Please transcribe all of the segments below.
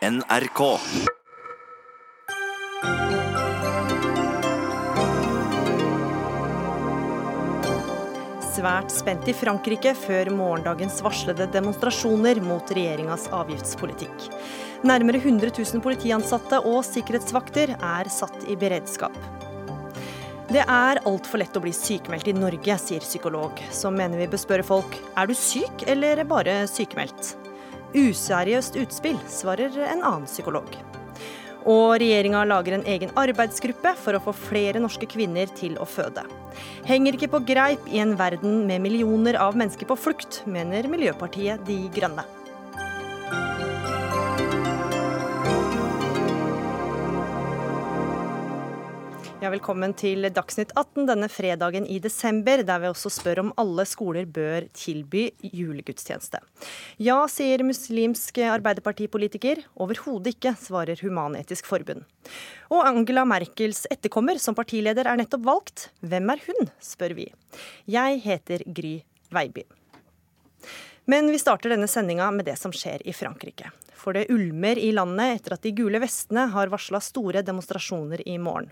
NRK. Svært spent i Frankrike før morgendagens varslede demonstrasjoner mot regjeringas avgiftspolitikk. Nærmere 100 000 politiansatte og sikkerhetsvakter er satt i beredskap. Det er altfor lett å bli sykemeldt i Norge, sier psykolog. som mener vi bør spørre folk er du syk eller bare sykemeldt. Useriøst utspill, svarer en annen psykolog. Og regjeringa lager en egen arbeidsgruppe for å få flere norske kvinner til å føde. Henger ikke på greip i en verden med millioner av mennesker på flukt, mener Miljøpartiet De Grønne. Ja, velkommen til Dagsnytt 18 denne fredagen i desember, der vi også spør om alle skoler bør tilby julegudstjeneste. Ja, sier muslimsk arbeiderpartipolitiker. Overhodet ikke, svarer Human-Etisk Forbund. Og Angela Merkels etterkommer som partileder er nettopp valgt. Hvem er hun, spør vi. Jeg heter Gry Veiby. Men vi starter denne sendinga med det som skjer i Frankrike. For det ulmer i landet etter at de gule vestene har varsla store demonstrasjoner i morgen.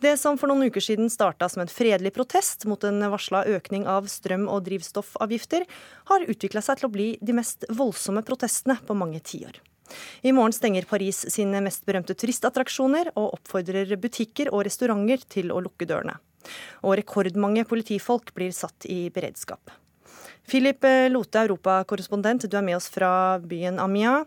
Det som for noen uker siden starta som en fredelig protest mot en varsla økning av strøm- og drivstoffavgifter, har utvikla seg til å bli de mest voldsomme protestene på mange tiår. I morgen stenger Paris sine mest berømte turistattraksjoner og oppfordrer butikker og restauranter til å lukke dørene. Og rekordmange politifolk blir satt i beredskap. Philip Lote, europakorrespondent, du er med oss fra byen Amia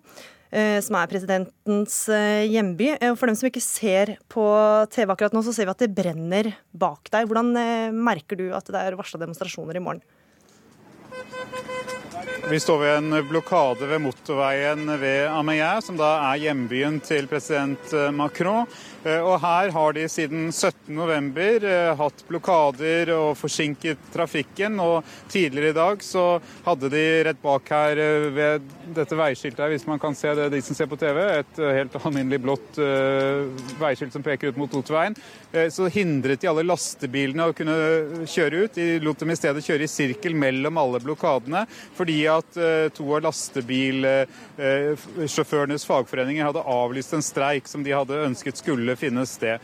som er presidentens hjemby. For dem som ikke ser på TV akkurat nå, så ser vi at det brenner bak deg. Hvordan merker du at det er varsla demonstrasjoner i morgen? Vi står ved en blokade ved motorveien ved Ameyer, som da er hjembyen til president Macron. Og her har de siden 17.11 hatt blokader og forsinket trafikken. Og tidligere i dag så hadde de rett bak her ved dette veiskiltet her, hvis man kan se det, de som ser på TV, et helt alminnelig blått veiskilt som peker ut mot motorveien, så hindret de alle lastebilene å kunne kjøre ut. De lot dem i stedet kjøre i sirkel mellom alle blokadene, fordi at to av lastebilsjåførenes fagforeninger hadde avlyst en streik som de hadde ønsket skulle finne sted.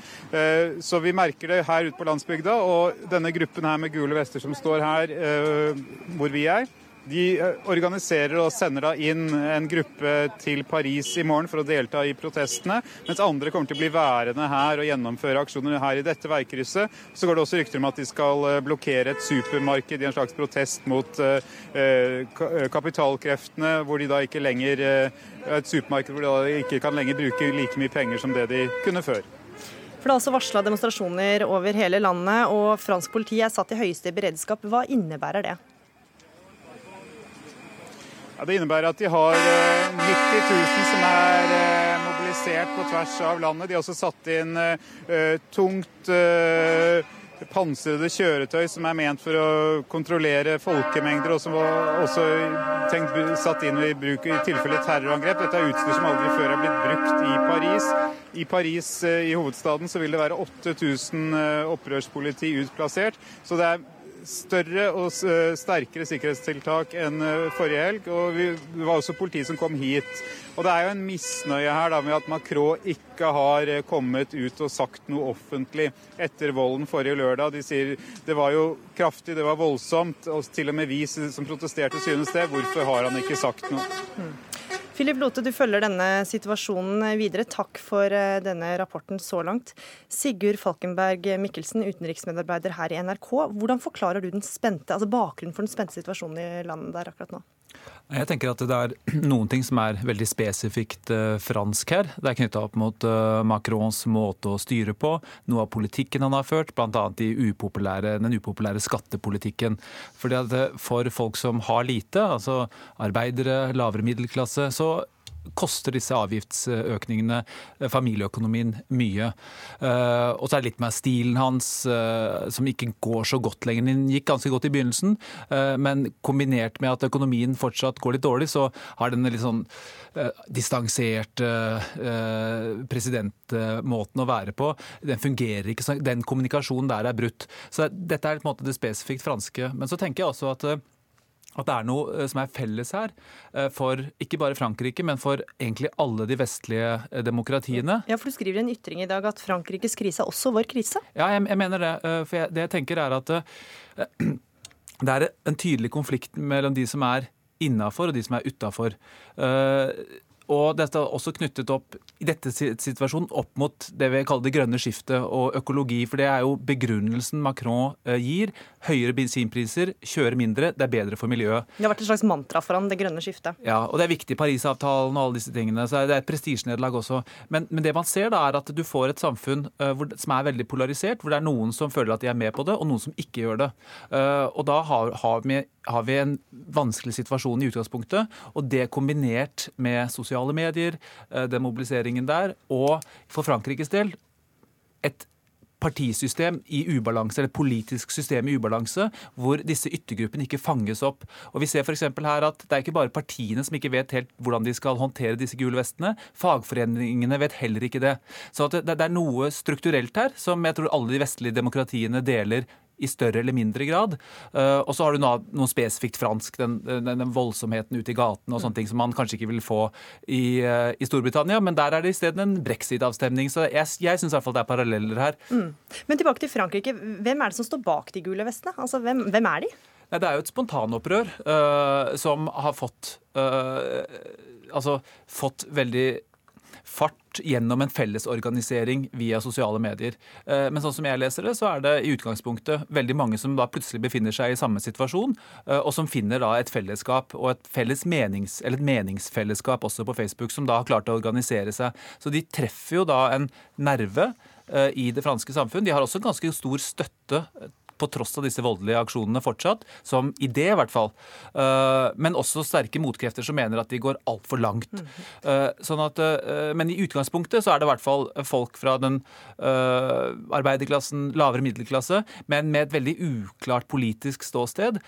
Så vi merker det her ute på landsbygda, og denne gruppen her med gule vester som står her hvor vi er, de organiserer og sender da inn en gruppe til Paris i morgen for å delta i protestene, mens andre kommer til å bli værende her og gjennomføre aksjoner her i dette veikrysset. Så går det også rykter om at de skal blokkere et supermarked i en slags protest mot kapitalkreftene, hvor de da ikke lenger et supermarked hvor de da ikke kan lenger bruke like mye penger som det de kunne før. For Det er også varsla demonstrasjoner over hele landet, og fransk politi er satt i høyeste beredskap. Hva innebærer det? Det innebærer at de har 90 000 som er mobilisert på tvers av landet. De har også satt inn tungt pansrede kjøretøy som er ment for å kontrollere folkemengder, og som var også tenkt satt inn i bruk i tilfelle terrorangrep. Dette er utstyr som aldri før er blitt brukt i Paris. I Paris, i hovedstaden, så vil det være 8000 opprørspoliti utplassert. Så det er større og sterkere sikkerhetstiltak enn forrige helg. og Det var også politi som kom hit. Og Det er jo en misnøye her da, med at Macron ikke har kommet ut og sagt noe offentlig etter volden forrige lørdag. De sier det var jo kraftig, det var voldsomt, og til og med vi som protesterte synes det. Hvorfor har han ikke sagt noe? Philip Lote, du følger denne situasjonen videre. Takk for denne rapporten så langt. Sigurd Falkenberg Mikkelsen, utenriksmedarbeider her i NRK. Hvordan forklarer du den spente, altså bakgrunnen for den spente situasjonen i landet der akkurat nå? Jeg tenker at det er noen ting som er veldig spesifikt fransk her. Det er knytta opp mot Macrons måte å styre på, noe av politikken han har ført, bl.a. Upopulære, den upopulære skattepolitikken. Fordi at For folk som har lite, altså arbeidere, lavere middelklasse, så koster disse avgiftsøkningene familieøkonomien mye. Og så er det litt med stilen hans, som ikke går så godt lenger. Den gikk ganske godt i begynnelsen, men kombinert med at økonomien fortsatt går litt dårlig, så har den litt sånn distanserte presidentmåten å være på, den fungerer ikke. Den kommunikasjonen der er brutt. Så dette er på en måte det spesifikt franske. Men så tenker jeg også at at det er noe eh, som er felles her eh, for ikke bare Frankrike, men for egentlig alle de vestlige eh, demokratiene. Ja, for Du skriver i en ytring i dag at Frankrikes krise er også vår krise? Ja, jeg, jeg mener det. For jeg, det jeg tenker er at det er en tydelig konflikt mellom de som er innafor og de som er utafor. Og dette er også knyttet opp i dette situasjonen opp mot det vi kaller det grønne skiftet og økologi. For det er jo begrunnelsen Macron gir. Høyere bensinpriser, kjøre mindre, det er bedre for miljøet. Det har vært et slags mantra for ham, det grønne skiftet. Ja, og det er viktig. Parisavtalen og alle disse tingene. Så det er et prestisjenederlag også. Men, men, det man ser da, er at du får et samfunn uh, hvor, som er veldig polarisert, hvor det er noen som føler at de er med på det, og noen som ikke gjør det. Uh, og da har, har vi har vi en vanskelig situasjon i utgangspunktet. Og det kombinert med sosiale medier, eh, den mobiliseringen der, og for Frankrikes del et partisystem i ubalanse, eller et politisk system i ubalanse, hvor disse yttergruppene ikke fanges opp. Og Vi ser for her at det er ikke bare partiene som ikke vet helt hvordan de skal håndtere disse gule vestene. Fagforeningene vet heller ikke det. Så det, det er noe strukturelt her som jeg tror alle de vestlige demokratiene deler i større eller mindre grad. Uh, og så har du noe, spesifikt fransk, den, den, den, voldsomheten ute i gatene og sånne ting som man kanskje ikke vil få i, uh, i Storbritannia. Men der er det isteden en brexit-avstemning. Så jeg, jeg syns det er paralleller her. Mm. Men tilbake til Frankrike. Hvem er det som står bak de gule vestene? Altså, hvem, hvem er de? Nei, det er jo et spontanopprør uh, som har fått Altså fått veldig fart gjennom en fellesorganisering via sosiale medier. Eh, men sånn som jeg leser det, så er det i utgangspunktet veldig mange som da plutselig befinner seg i samme situasjon, eh, og som finner da et fellesskap og et felles menings, eller et meningsfellesskap også på Facebook, som da har klart å organisere seg. Så de treffer jo da en nerve eh, i det franske samfunn. De har også ganske stor støtte på tross av disse voldelige aksjonene fortsatt, som idé i hvert fall. Eh, men også sterke motkrefter som mener at de går altfor langt. Mm. Sånn at, eh, men i utgangspunktet så er det i hvert fall folk fra den arbeiderklassen, lavere middelklasse, men med et veldig uklart politisk ståsted,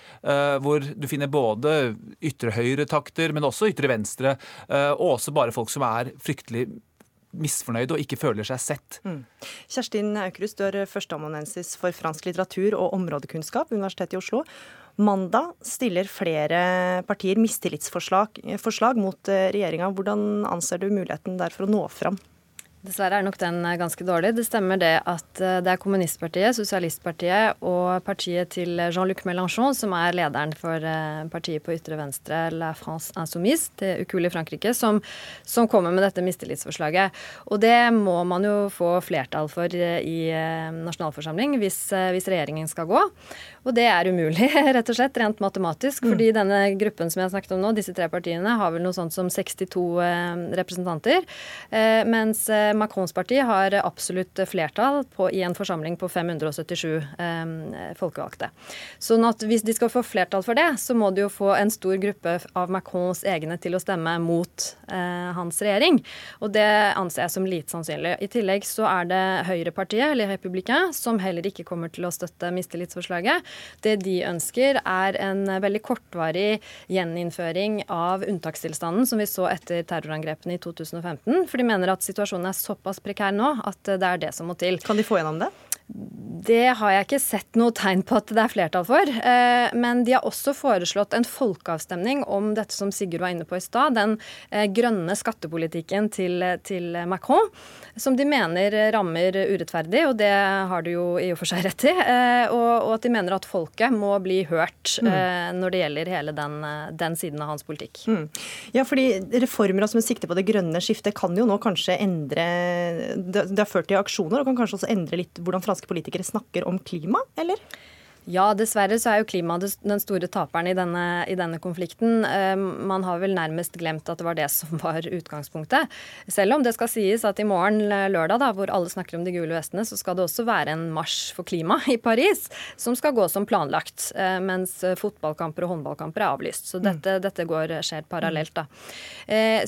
hvor du finner både ytre høyre-takter, men også ytre venstre, og også bare folk som er fryktelig misfornøyde og ikke føler seg sett. Mm. Kjerstin Aukrust, du er førsteamanuensis for fransk litteratur og områdekunnskap ved Universitetet i Oslo. Mandag stiller flere partier mistillitsforslag mot eh, regjeringa. Hvordan anser du muligheten der for å nå fram? Dessverre er nok den eh, ganske dårlig. Det stemmer det at eh, det er kommunistpartiet, sosialistpartiet og partiet til Jean-Luc Mélenchon som er lederen for eh, partiet på ytre venstre, La France Insoumise, det ukuelige Frankrike, som, som, kommer med dette mistillitsforslaget. Og det må man jo få flertall for i nasjonalforsamling hvis, hvis regjeringen skal gå. Og det er umulig, rett og slett, rent matematisk. Mm. Fordi denne gruppen som jeg har snakket om nå, disse tre partiene, har vel noe sånt som 62 representanter. Mens Macrons parti har absolutt flertall på, i en forsamling på 577 eh, folkevalgte. Sånn at hvis de skal få flertall for det, så må de jo få en stor gruppe av Macrons egne til å stemme mot eh, hans regjering. Og det anser jeg som lite sannsynlig. I tillegg så er det Høyrepartiet, eller Republicain, som heller ikke kommer til å støtte mistillitsforslaget. Det de ønsker, er en veldig kortvarig gjeninnføring av unntakstilstanden som vi så etter terrorangrepene i 2015. For de mener at situasjonen er såpass prekær nå at det er det som må til. Kan de få gjennom det? Det har jeg ikke sett noe tegn på at det er flertall for. Eh, men de har også foreslått en folkeavstemning om dette som Sigurd var inne på i stad, den eh, grønne skattepolitikken til, til, Macron, som de mener rammer urettferdig, og det har du jo i og for seg rett i. Og, og, at de mener at folket må bli hørt mm. når det gjelder hele den, den siden av hans politikk. Mm. Ja, fordi reformer som sikter på det grønne skiftet kan jo nå kanskje endre Det har ført til aksjoner og kan kanskje også endre litt hvordan franske politikere snakker om klima, eller? Ja, dessverre så er jo klimaet den store taperen i denne, i denne, konflikten. Eh, man har vel nærmest glemt at det var det som var utgangspunktet. Selv om det skal sies at i morgen eh, lørdag, da, hvor alle snakker om de gule vestene, så skal det også være en marsj for klima i Paris, som skal gå som planlagt. Eh, mens fotballkamper og håndballkamper er avlyst. Så dette, mm. dette går, skjer parallelt, da.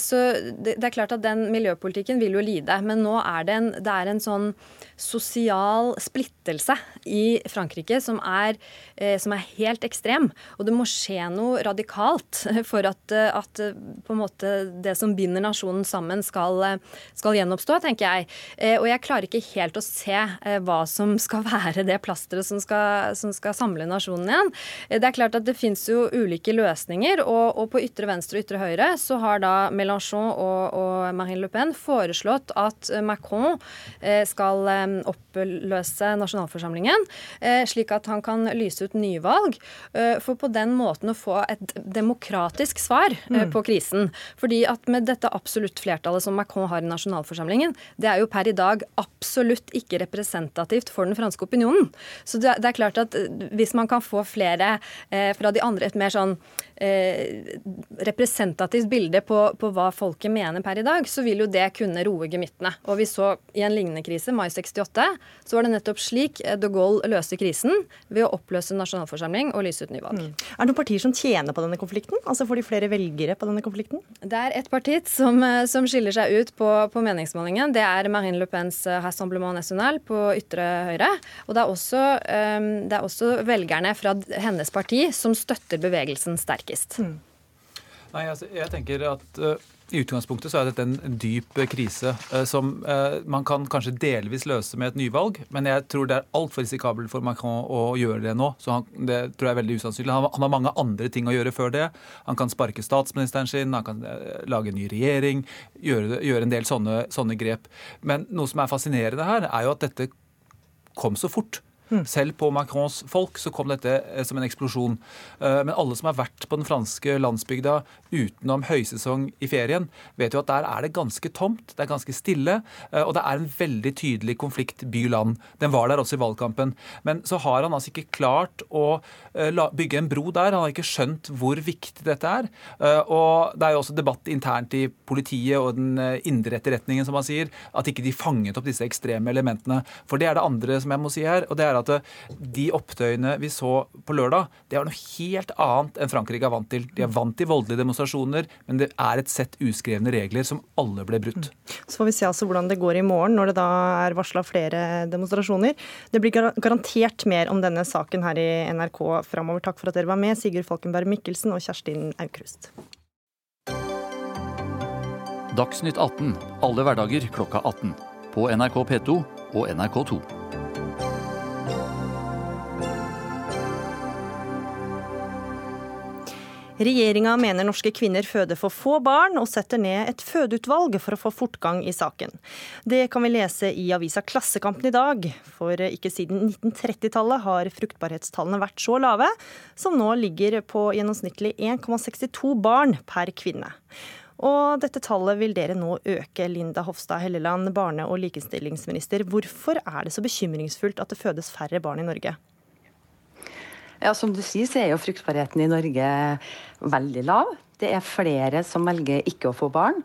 Så det, det, er klart at den miljøpolitikken vil jo lide. Men nå er det en, det er en sånn sosial splittelse i Frankrike som er er, som er helt ekstrem. Og det må skje noe radikalt for at, at på en måte det som binder nasjonen sammen, skal, skal gjenoppstå, tenker jeg. Og jeg klarer ikke helt å se hva som skal være det plasteret som skal, som skal samle nasjonen igjen. Det er klart at det finnes jo ulike løsninger, og, og på ytre venstre og ytre høyre så har da Mélenchon og, og Marine Le Pen foreslått at Macron eh, skal eh, oppløse nasjonalforsamlingen, eh, slik at han kan lyse ut nyvalg. For på den måten å få et demokratisk svar mm. på krisen. Fordi at med dette absolutt flertallet som Macron har i nasjonalforsamlingen, det er jo per i dag absolutt ikke representativt for den franske opinionen. Så det er klart at hvis man kan få flere fra de andre, et mer sånn eh, representativt bilde på, på, hva folket mener per i dag, så vil jo det kunne roe gemyttene. Og vi så i en lignende krise, mai 68, så var det nettopp slik de Gaulle løste krisen ved å oppløse nasjonalforsamling og lyse ut nyvalg. Mm. Er det noen partier som tjener på denne konflikten? Altså Får de flere velgere på denne konflikten? Det er ett parti som, eh, som, skiller seg ut på, på, meningsmålingen. Det er Marine Le Pens eh, Rassemblement National på ytre høyre. Og det er også, um, det er også velgerne fra hennes parti som støtter bevegelsen sterkest. Mm. Nei, altså, jeg tenker at uh, i utgangspunktet så er dette en dyp krise uh, som uh, man kan kanskje delvis løse med et nyvalg, men jeg tror det er altfor risikabelt for Macron å gjøre det nå. så han, Det tror jeg er veldig usannsynlig. Han, han, har mange andre ting å gjøre før det. Han kan sparke statsministeren sin, han kan lage en ny regjering, gjøre, gjøre en del sånne, sånne grep. Men noe som er fascinerende her, er jo at dette kom så fort. Mm. Selv på Macrons folk så kom dette eh, som en eksplosjon. Eh, men alle som har vært på den franske landsbygda utenom høysesong i ferien, vet jo at der er det ganske tomt, det er ganske stille, eh, og det er en veldig tydelig konflikt by-land. Den var der også i valgkampen. Men så har han altså ikke klart å bygge en bro der. Han har ikke skjønt hvor viktig dette er. Og det er jo også debatt internt i politiet og den indre etterretningen, som han sier, at ikke de fanget opp disse ekstreme elementene. For det er det andre som jeg må si her, og det er at eh, de opptøyene vi så på lørdag, det var noe helt annet enn Frankrike er vant til. De er vant til voldelige demonstrasjoner, men det er et sett uskrevne regler som alle ble brutt. Så får vi se altså hvordan det går i morgen, når det da er varsla flere demonstrasjoner. Det blir garantert mer om denne saken her i NRK framover. Takk for at dere var med, Sigurd Falkenberg Mikkelsen og Kjerstin Aukrust. Dagsnytt 18 alle hverdager klokka 18. På NRK P2 og NRK2. Regjeringa mener norske kvinner føder for få barn, og setter ned et fødeutvalg for å få fortgang i saken. Det kan vi lese i avisa Klassekampen i dag, for ikke siden 1930-tallet har fruktbarhetstallene vært så lave, som nå ligger på gjennomsnittlig 1,62 barn per kvinne. Og dette tallet vil dere nå øke, Linda Hofstad Helleland, barne- og likestillingsminister. Hvorfor er det så bekymringsfullt at det fødes færre barn i Norge? Ja, Som du sier, så er jo fruktbarheten i Norge veldig lav. Det er flere som velger ikke å få barn.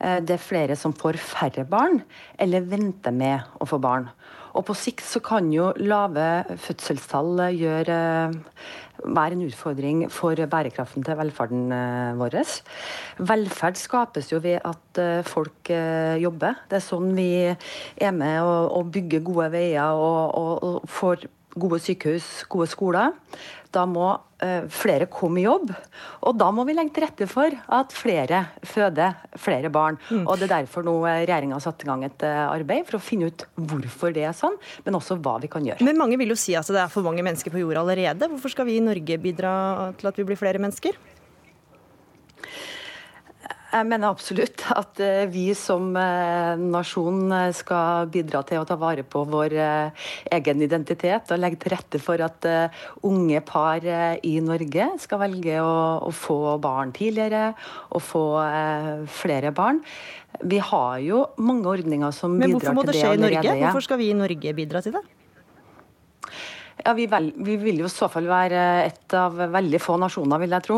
Eh, det er flere som får færre barn, eller venter med å få barn. Og på sikt så kan jo lave fødselstall gjøre, være en utfordring for bærekraften til velferden eh, vår. Velferd skapes jo ved at eh, folk jobber. Det er sånn vi er med å bygge gode veier og, og, og får gode sykehus, gode skoler. Da må eh, flere komme i jobb. Og da må vi legge til rette for at flere føder flere barn. Mm. Og Det er derfor nå eh, regjeringa har satt i gang et uh, arbeid for å finne ut hvorfor det er sånn, men også hva vi kan gjøre. Men mange vil jo si at det er for mange mennesker på jorda allerede. Hvorfor skal vi i Norge bidra til at vi blir flere mennesker? Jeg mener absolutt at eh, vi som eh, nasjon eh, skal bidra til å ta vare på vår egen identitet og legge til rette for at unge par i Norge skal velge å, få barn tidligere og få flere barn. Vi har jo mange ordninger som bidrar til det allerede. Men hvorfor må det skje i Norge? Hvorfor skal vi i Norge bidra til det? Ja, vi, vel, vi, vil jo i så fall være et av veldig få nasjoner, vil jeg tro,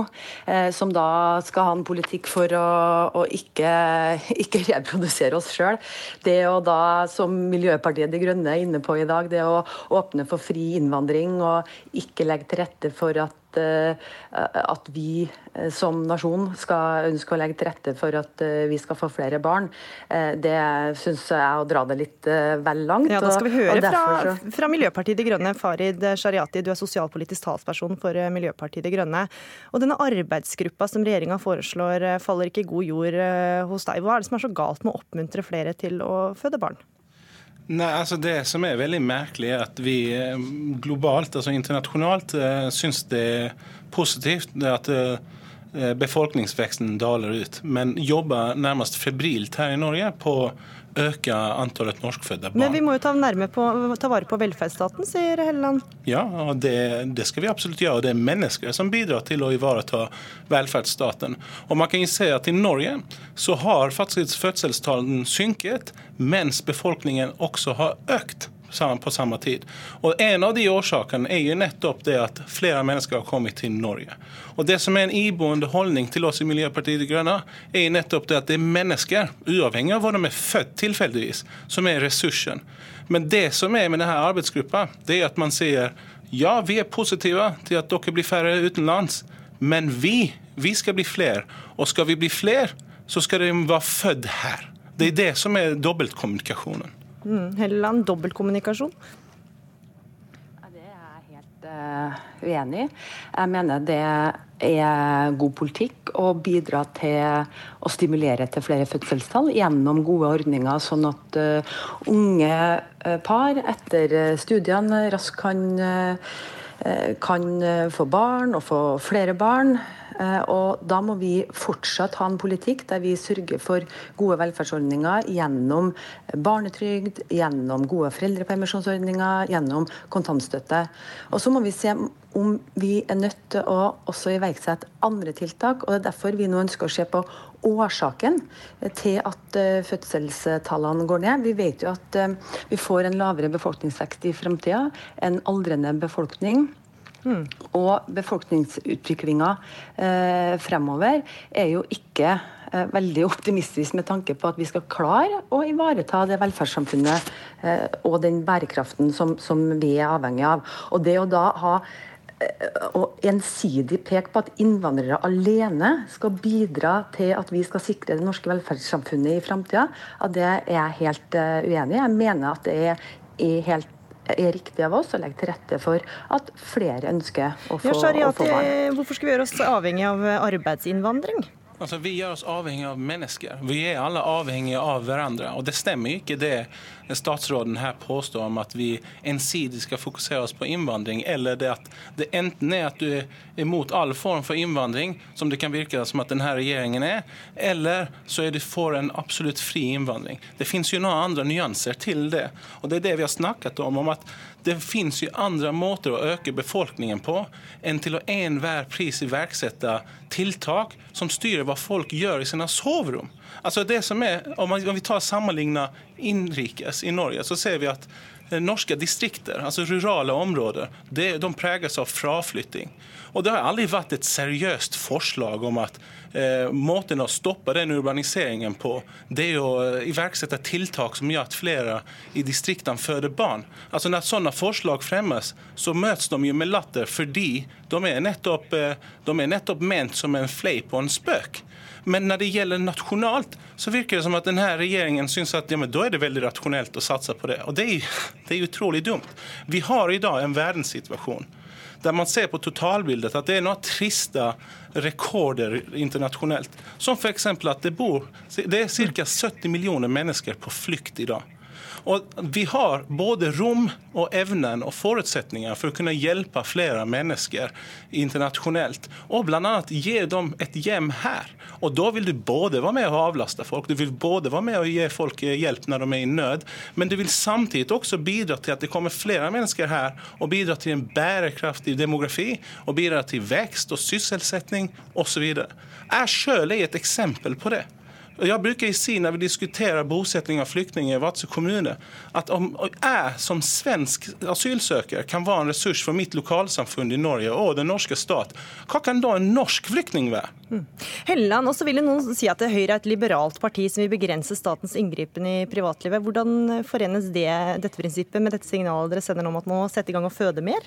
eh, som da skal ha en politikk for å, å ikke, ikke, reprodusere oss sjøl. Det å da, som Miljøpartiet De Grønne er inne på i dag, det å åpne for fri innvandring og ikke legge til rette for at at, at vi som nasjon skal ønske å legge til rette for at vi skal få flere barn, det syns jeg er å dra det litt vel langt. Ja, Da skal vi høre fra, fra Miljøpartiet De Grønne. Farid Shariati, du er sosialpolitisk talsperson for Miljøpartiet De Grønne. Og denne arbeidsgruppa som regjeringa foreslår, faller ikke i god jord hos deg. Hva er det som er så galt med å oppmuntre flere til å føde barn? Nei, altså Det som er veldig merkelig, er at vi eh, globalt, altså internasjonalt, eh, syns det er positivt at eh, befolkningsveksten daler ut, men jobber nærmest febrilt her i Norge på å øke antallet norskfødte barn. Men vi må jo ta, på, ta vare på velferdsstaten, sier Helleland. Ja, og det, det, skal vi absolutt gjøre. og Det er mennesker som bidrar til å ivareta velferdsstaten. Og man kan jo se at I Norge så har faktisk fødselstallene synket, mens befolkningen også har økt på samme tid. Og En av de årsakene er jo nettopp det at flere mennesker har kommet til Norge. Og Det som er en iboende holdning til oss i Miljøpartiet De Grønne, er jo nettopp det at det er mennesker, uavhengig av hvor de er født tilfeldigvis, som er ressursen. Men det som er med denne arbeidsgruppa, det er at man sier ja, vi er positive til at dere blir færre utenlands, men vi, vi skal bli flere. Og skal vi bli flere, så skal de være født her. Det er det som er dobbeltkommunikasjonen. Mm, Helleland, dobbeltkommunikasjon? Det er jeg helt uh, uenig i. Jeg mener det er god politikk å bidra til å stimulere til flere fødselstall gjennom gode ordninger, sånn at uh, unge uh, par etter studiene raskt kan, kan få barn og få flere barn. Eh, og da må vi fortsatt ha en politikk der vi sørger for gode velferdsordninger gjennom barnetrygd, gjennom gode foreldrepermisjonsordninger, gjennom kontantstøtte. Og så må vi se om vi er nødt til å også iverksette andre tiltak. og Det er derfor vi nå ønsker å se på årsaken til at eh, fødselstallene går ned. Vi vet jo at eh, vi får en lavere befolkningsvekst i framtida, en aldrende befolkning. Og befolkningsutviklinga eh, fremover er jo ikke eh, veldig optimistisk med tanke på at vi skal klare å ivareta det velferdssamfunnet eh, og den bærekraften som, som, vi er avhengig av. Og det å da ha og eh, ensidig peke på at innvandrere alene skal bidra til at vi skal sikre det norske velferdssamfunnet i framtida, det er jeg helt uh, uenig i. Jeg mener at det er helt er riktig av oss å legge til rette for at flere ønsker å få, ja, å få barn. Hvorfor skal vi gjøre oss avhengig av arbeidsinnvandring? Altså, vi gjør oss avhengig av mennesker. Vi er alle avhengige av hverandre. Og det stemmer ikke det statsråden her påstår om at vi ensidig skal fokusere oss på innvandring, eller det at det enten er at du er imot all form for innvandring, som det kan virke som at denne regjeringen er, eller så er du for en absolutt fri innvandring. Det finnes jo noen andre nyanser til det. Og det er det vi har snakket om, om at det finnes jo andre måter å øke befolkningen på enn til å enhver pris iverksette tiltak som styrer hva folk gjør i sine soverom. Altså det som er, Om vi tar sammenligner innenriks i Norge, så ser vi at norske distrikter, altså rurale områder, det, de preges av fraflytting. Og Det har aldri vært et seriøst forslag om at eh, måten å stoppe den urbaniseringen på, det er å eh, iverksette tiltak som gjør at flere i distriktene føder barn. Altså Når sånne forslag fremmes, så møtes de jo med latter fordi de er nettopp, eh, de er nettopp ment som en fleip og en spøk. Men når det gjelder nasjonalt, så virker det som at denne regjeringen syns at ja, men da er det veldig rasjonelt å satse på det. Og det er, det er utrolig dumt. Vi har i dag en verdenssituasjon der man ser på totalbildet at det er noen triste rekorder internasjonalt. Som f.eks. at det bor det er ca. 70 millioner mennesker på flukt i dag. Og vi har både rom og evnen og forutsetninger for å kunne hjelpe flere mennesker internasjonalt. Og bl.a. gi dem et hjem her. Og da vil du både være med og avlaste folk, du vil både være med og gi folk hjelp når de er i nød, men du vil samtidig også bidra til at det kommer flere mennesker her, og bidra til en bærekraftig demografi, og bidra til vekst og sysselsetting osv. Jeg sjøl er et eksempel på det. Jeg bruker si når vi diskuterer bosetting av flyktninger i Vadsø kommune, at om jeg som svensk asylsøker kan være en ressurs for mitt lokalsamfunn i Norge og den norske stat, hva kan da en norsk flyktning være? Mm. Helleland, også vil noen si at Høyre er et liberalt parti som vil begrense statens inngripen i privatlivet. Hvordan forenes det, dette prinsippet med dette signalet dere sender om at man må sette i gang og føde mer?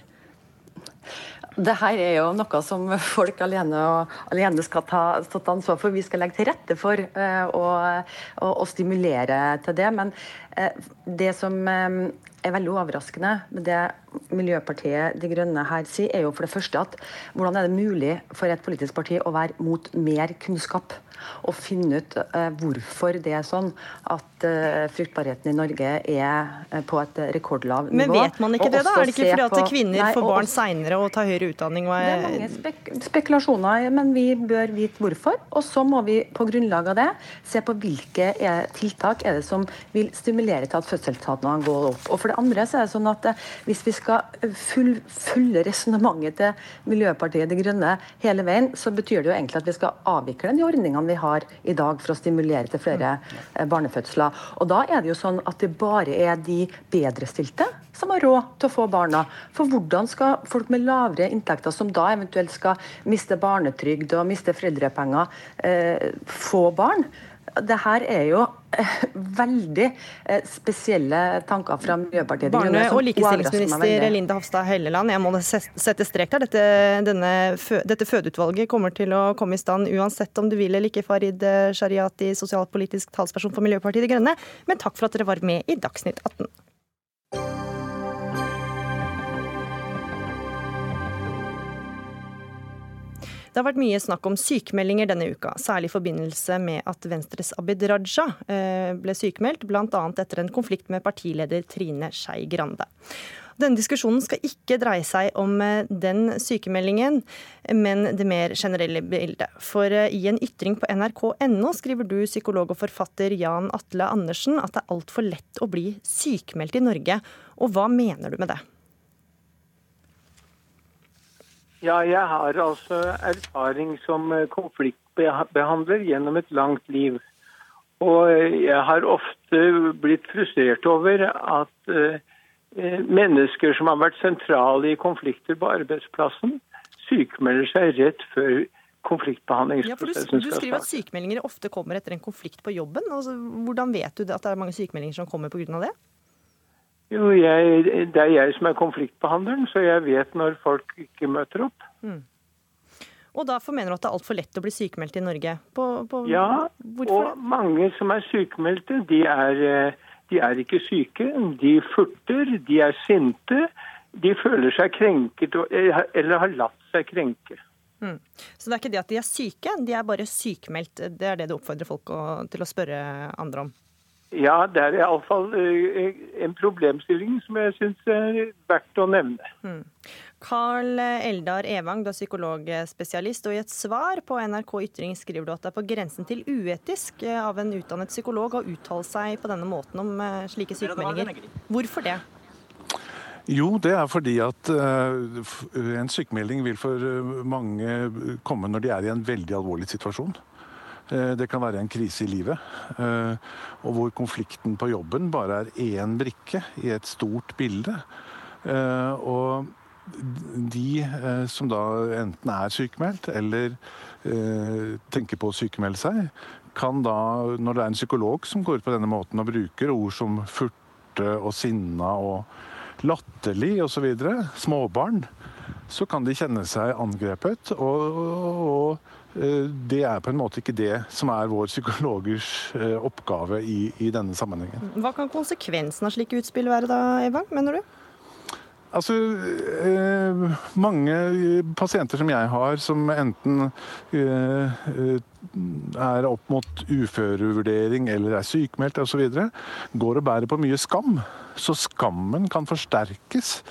Det her er jo noe som folk alene, alene skal ta, ta ansvar for. Vi skal legge til rette for uh, å, stimulere til det. Men uh, det som um, er veldig overraskende med det Miljøpartiet De Grønne her sier, er jo for det første at hvordan er det mulig for et politisk parti å være mot mer kunnskap? Og finne ut uh, hvorfor det er sånn at uh, fruktbarheten i Norge er uh, på et rekordlav nivå. Men vet man ikke det, da? Er det ikke fordi at kvinner nei, får barn seinere og tar høyere utdanning? Og er... Det er mange spek spekulasjoner, men vi bør vite hvorfor. Og så må vi på grunnlag av det se på hvilke tiltak er det som vil stimulere til at fødselstallene går opp. Og for det andre så er det sånn at hvis vi skal full, følge resonnementet til Miljøpartiet De Grønne hele veien, så betyr det jo egentlig at vi skal avvikle de ordningene vi har i dag for å stimulere til flere eh, barnefødsler. Og da er det jo sånn at det bare er de bedrestilte som har råd til å få barna. For hvordan skal folk med lavere inntekter, som da eventuelt skal miste barnetrygd og miste foreldrepenger, eh, få barn? det her er jo veldig eh, spesielle tanker fra Miljøpartiet De Grønne. Barne- og likestillingsminister Linda Hofstad Helleland, jeg må sette strek der. Dette, denne, dette fødeutvalget kommer til å komme i stand uansett om du vil eller ikke, Farid Shariati, sosialpolitisk talsperson for Miljøpartiet De Grønne. Men takk for at dere var med i Dagsnytt 18. Det har vært mye snakk om sykemeldinger denne uka, særlig i forbindelse med at Venstres Abid Raja eh, ble sykemeldt, bl.a. etter en konflikt med partileder Trine Skei Grande. Denne diskusjonen skal ikke dreie seg om eh, den sykemeldingen, men det mer generelle bildet. For eh, i en ytring på nrk.no skriver du, psykolog og forfatter Jan Atle Andersen, at det er altfor lett å bli sykemeldt i Norge. Og hva mener du med det? Ja, jeg har altså erfaring som eh, konfliktbehandler gjennom et langt liv. Og eh, jeg har ofte blitt frustrert over at uh, mennesker som har vært sentrale i konflikter på arbeidsplassen, sykemelder seg rett før konfliktbehandlingsprosessen skal ja, du, du skriver at sykemeldinger ofte kommer etter en konflikt på jobben. Altså, hvordan vet du at det er mange sykemeldinger som kommer pga. det? Jo, jeg, Det er jeg som er konfliktbehandleren, så jeg vet når folk ikke møter opp. Mm. Og derfor mener du at det er altfor lett å bli sykemeldt i Norge? På, på, ja, hvorfor? og mange som er sykemeldte, de er, eh, de er ikke syke. De furter, de er sinte. De føler seg krenket eh, eller har latt seg krenke. Mm. Så det er ikke det at de er syke, de er bare sykemeldt. Det er det du oppfordrer folk å, til å spørre andre om? Ja, det er iallfall eh, en problemstilling som jeg syns er verdt å nevne. Mm. Carl Eldar Evang, du er psykologspesialist, og i et svar på NRK Ytring skriver du at det er på grensen til uetisk eh, av en utdannet psykolog å uttale seg på denne måten om eh, slike sykemeldinger. Hvorfor det? Jo, det er fordi at en sykemelding vil for mange komme når de er i en veldig alvorlig situasjon. Eh, det kan være en krise i livet. Eh, og hvor konflikten på jobben bare er én brikke i et stort bilde. Eh, og de som da enten er sykemeldt eller tenker på å sykemelde seg, kan da, når det er en psykolog som går ut på denne måten og bruker ord som furte og sinna og latterlig osv., småbarn, så kan de kjenne seg angrepet. og, og Eh, det er på en måte ikke det som er vår psykologers eh, oppgave i, i denne sammenhengen. Hva kan konsekvensen av slike utspill være da, Eva, mener du? Altså, eh, Mange pasienter som jeg har, som enten eh, er opp mot uførevurdering eller er sykemeldt osv., går og bærer på mye skam. Så skammen kan forsterkes.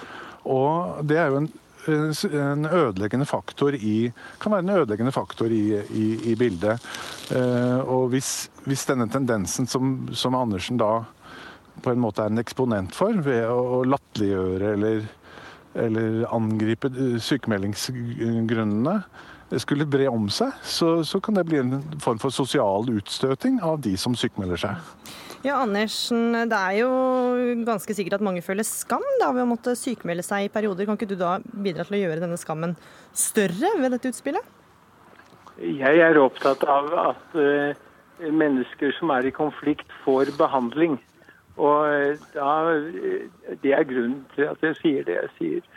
Og det er jo en en ødeleggende faktor i, kan være en ødeleggende faktor i, i, i bildet. Eh, og hvis, hvis, denne tendensen som, som, Andersen da på en måte er en eksponent for, ved å latterliggjøre eller, eller angripe sykemeldingsgrunnene, skulle bre om seg, så, så kan det bli en form for sosial utstøting av de som sykemelder seg. Ja, Andersen, det er jo ganske sikkert at mange føler skam da, ved å måtte sykemelde seg i perioder. Kan ikke du da bidra til å gjøre denne skammen større ved dette utspillet? Jeg er opptatt av at uh, mennesker som er i konflikt, får behandling. Og uh, da, uh, det er grunnen til at jeg sier det jeg sier.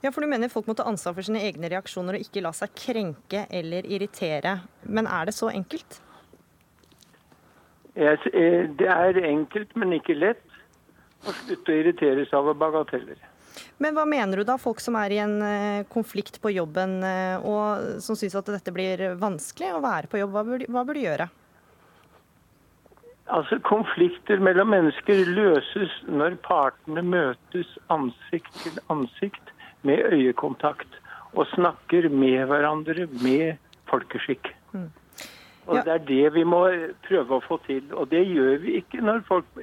Ja, for du mener folk må ta ansvar for sine egne reaksjoner og ikke la seg krenke eller irritere. Men er det så enkelt? Eh, det er enkelt, men ikke lett å slutte å irriteres av bagateller. Men hva mener du da, folk som er i en eh, konflikt på jobben eh, og som syns at dette blir vanskelig å være på jobb, hva bør, hva bør de gjøre? Altså, Konflikter mellom mennesker løses når partene møtes ansikt til ansikt med øyekontakt og snakker med hverandre med folkeskikk. Mm. Og ja. Det er det vi må prøve å få til. Og det gjør vi ikke når folk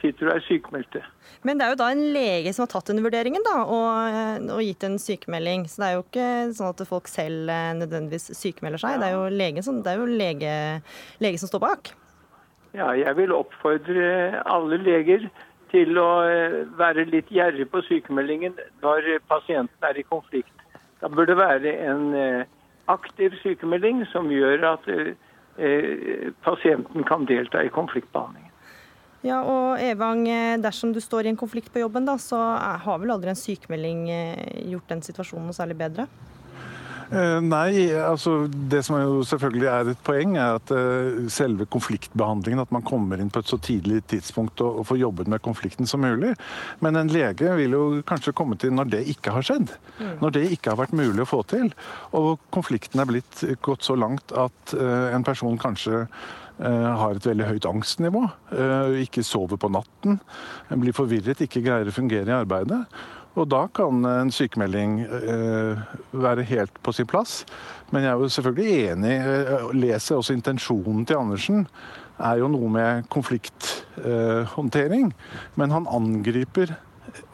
sitter og er sykemeldte. Men det er jo da en lege som har tatt den vurderingen da, og, og, gitt en sykemelding. Så det er jo ikke sånn at folk selv eh, nødvendigvis sykemelder seg. Ja. Det er jo, lege som, det er jo lege, lege som står bak. Ja, jeg vil oppfordre alle leger til å eh, være litt gjerrig på sykemeldingen når pasienten er i konflikt. Da bør det være en eh, aktiv sykemelding som gjør at pasienten kan delta i konfliktbehandlingen. Ja, og Evang, eh, dersom du står i en konflikt på jobben, da, så har vel aldri en sykemelding eh, gjort den situasjonen noe særlig bedre? Eh, nei, altså det som jo selvfølgelig er et poeng, er at selve konfliktbehandlingen, at man kommer inn på et så tidlig tidspunkt og, får jobbet med konflikten som mulig. Men en lege vil jo kanskje komme til når det ikke har skjedd. Mm. Når det ikke har vært mulig å få til. Og konflikten er blitt gått så langt at en person kanskje Eh, har et veldig høyt angstnivå, eh, ikke sover på natten, blir forvirret, ikke greier å fungere i arbeidet. Og da kan en sykemelding eh, være helt på sin plass. Men jeg er jo selvfølgelig enig, leser også intensjonen til Andersen. er jo noe med konflikthåndtering. Men han angriper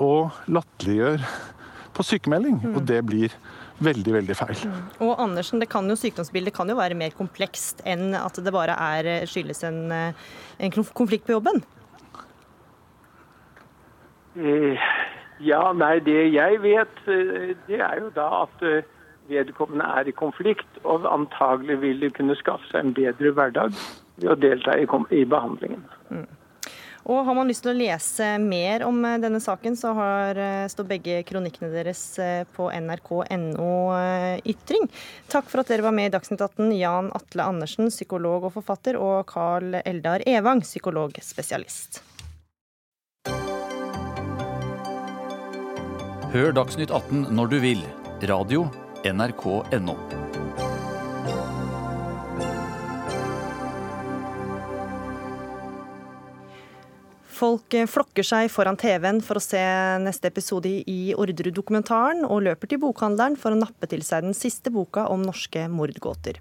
og latterliggjør på sykemelding, og mm. det blir veldig, veldig feil. Mm. Og Andersen, det kan jo, Sykdomsbildet kan jo være mer komplekst enn at det bare er, eh, skyldes en, eh, en konflikt på jobben? Eh, ja, nei, det jeg vet, det er jo da at vedkommende er i konflikt, og antagelig vil de kunne skaffe seg en bedre hverdag ved å delta i, i behandlingen. Mm. Og Har man lyst til å lese mer om eh, denne saken, så har, eh, står begge kronikkene deres eh, på nrk.no ytring. Takk for at dere var med i Dagsnytt 18, Jan Atle Andersen, psykolog og forfatter, og Carl Eldar Evang, psykologspesialist. Hør Dagsnytt 18 når du vil. Radio nrk.no. Folk eh, flokker seg foran TV-en for å se neste episode i Orderud-dokumentaren, og løper til bokhandleren for å nappe til seg den siste boka om norske mordgåter.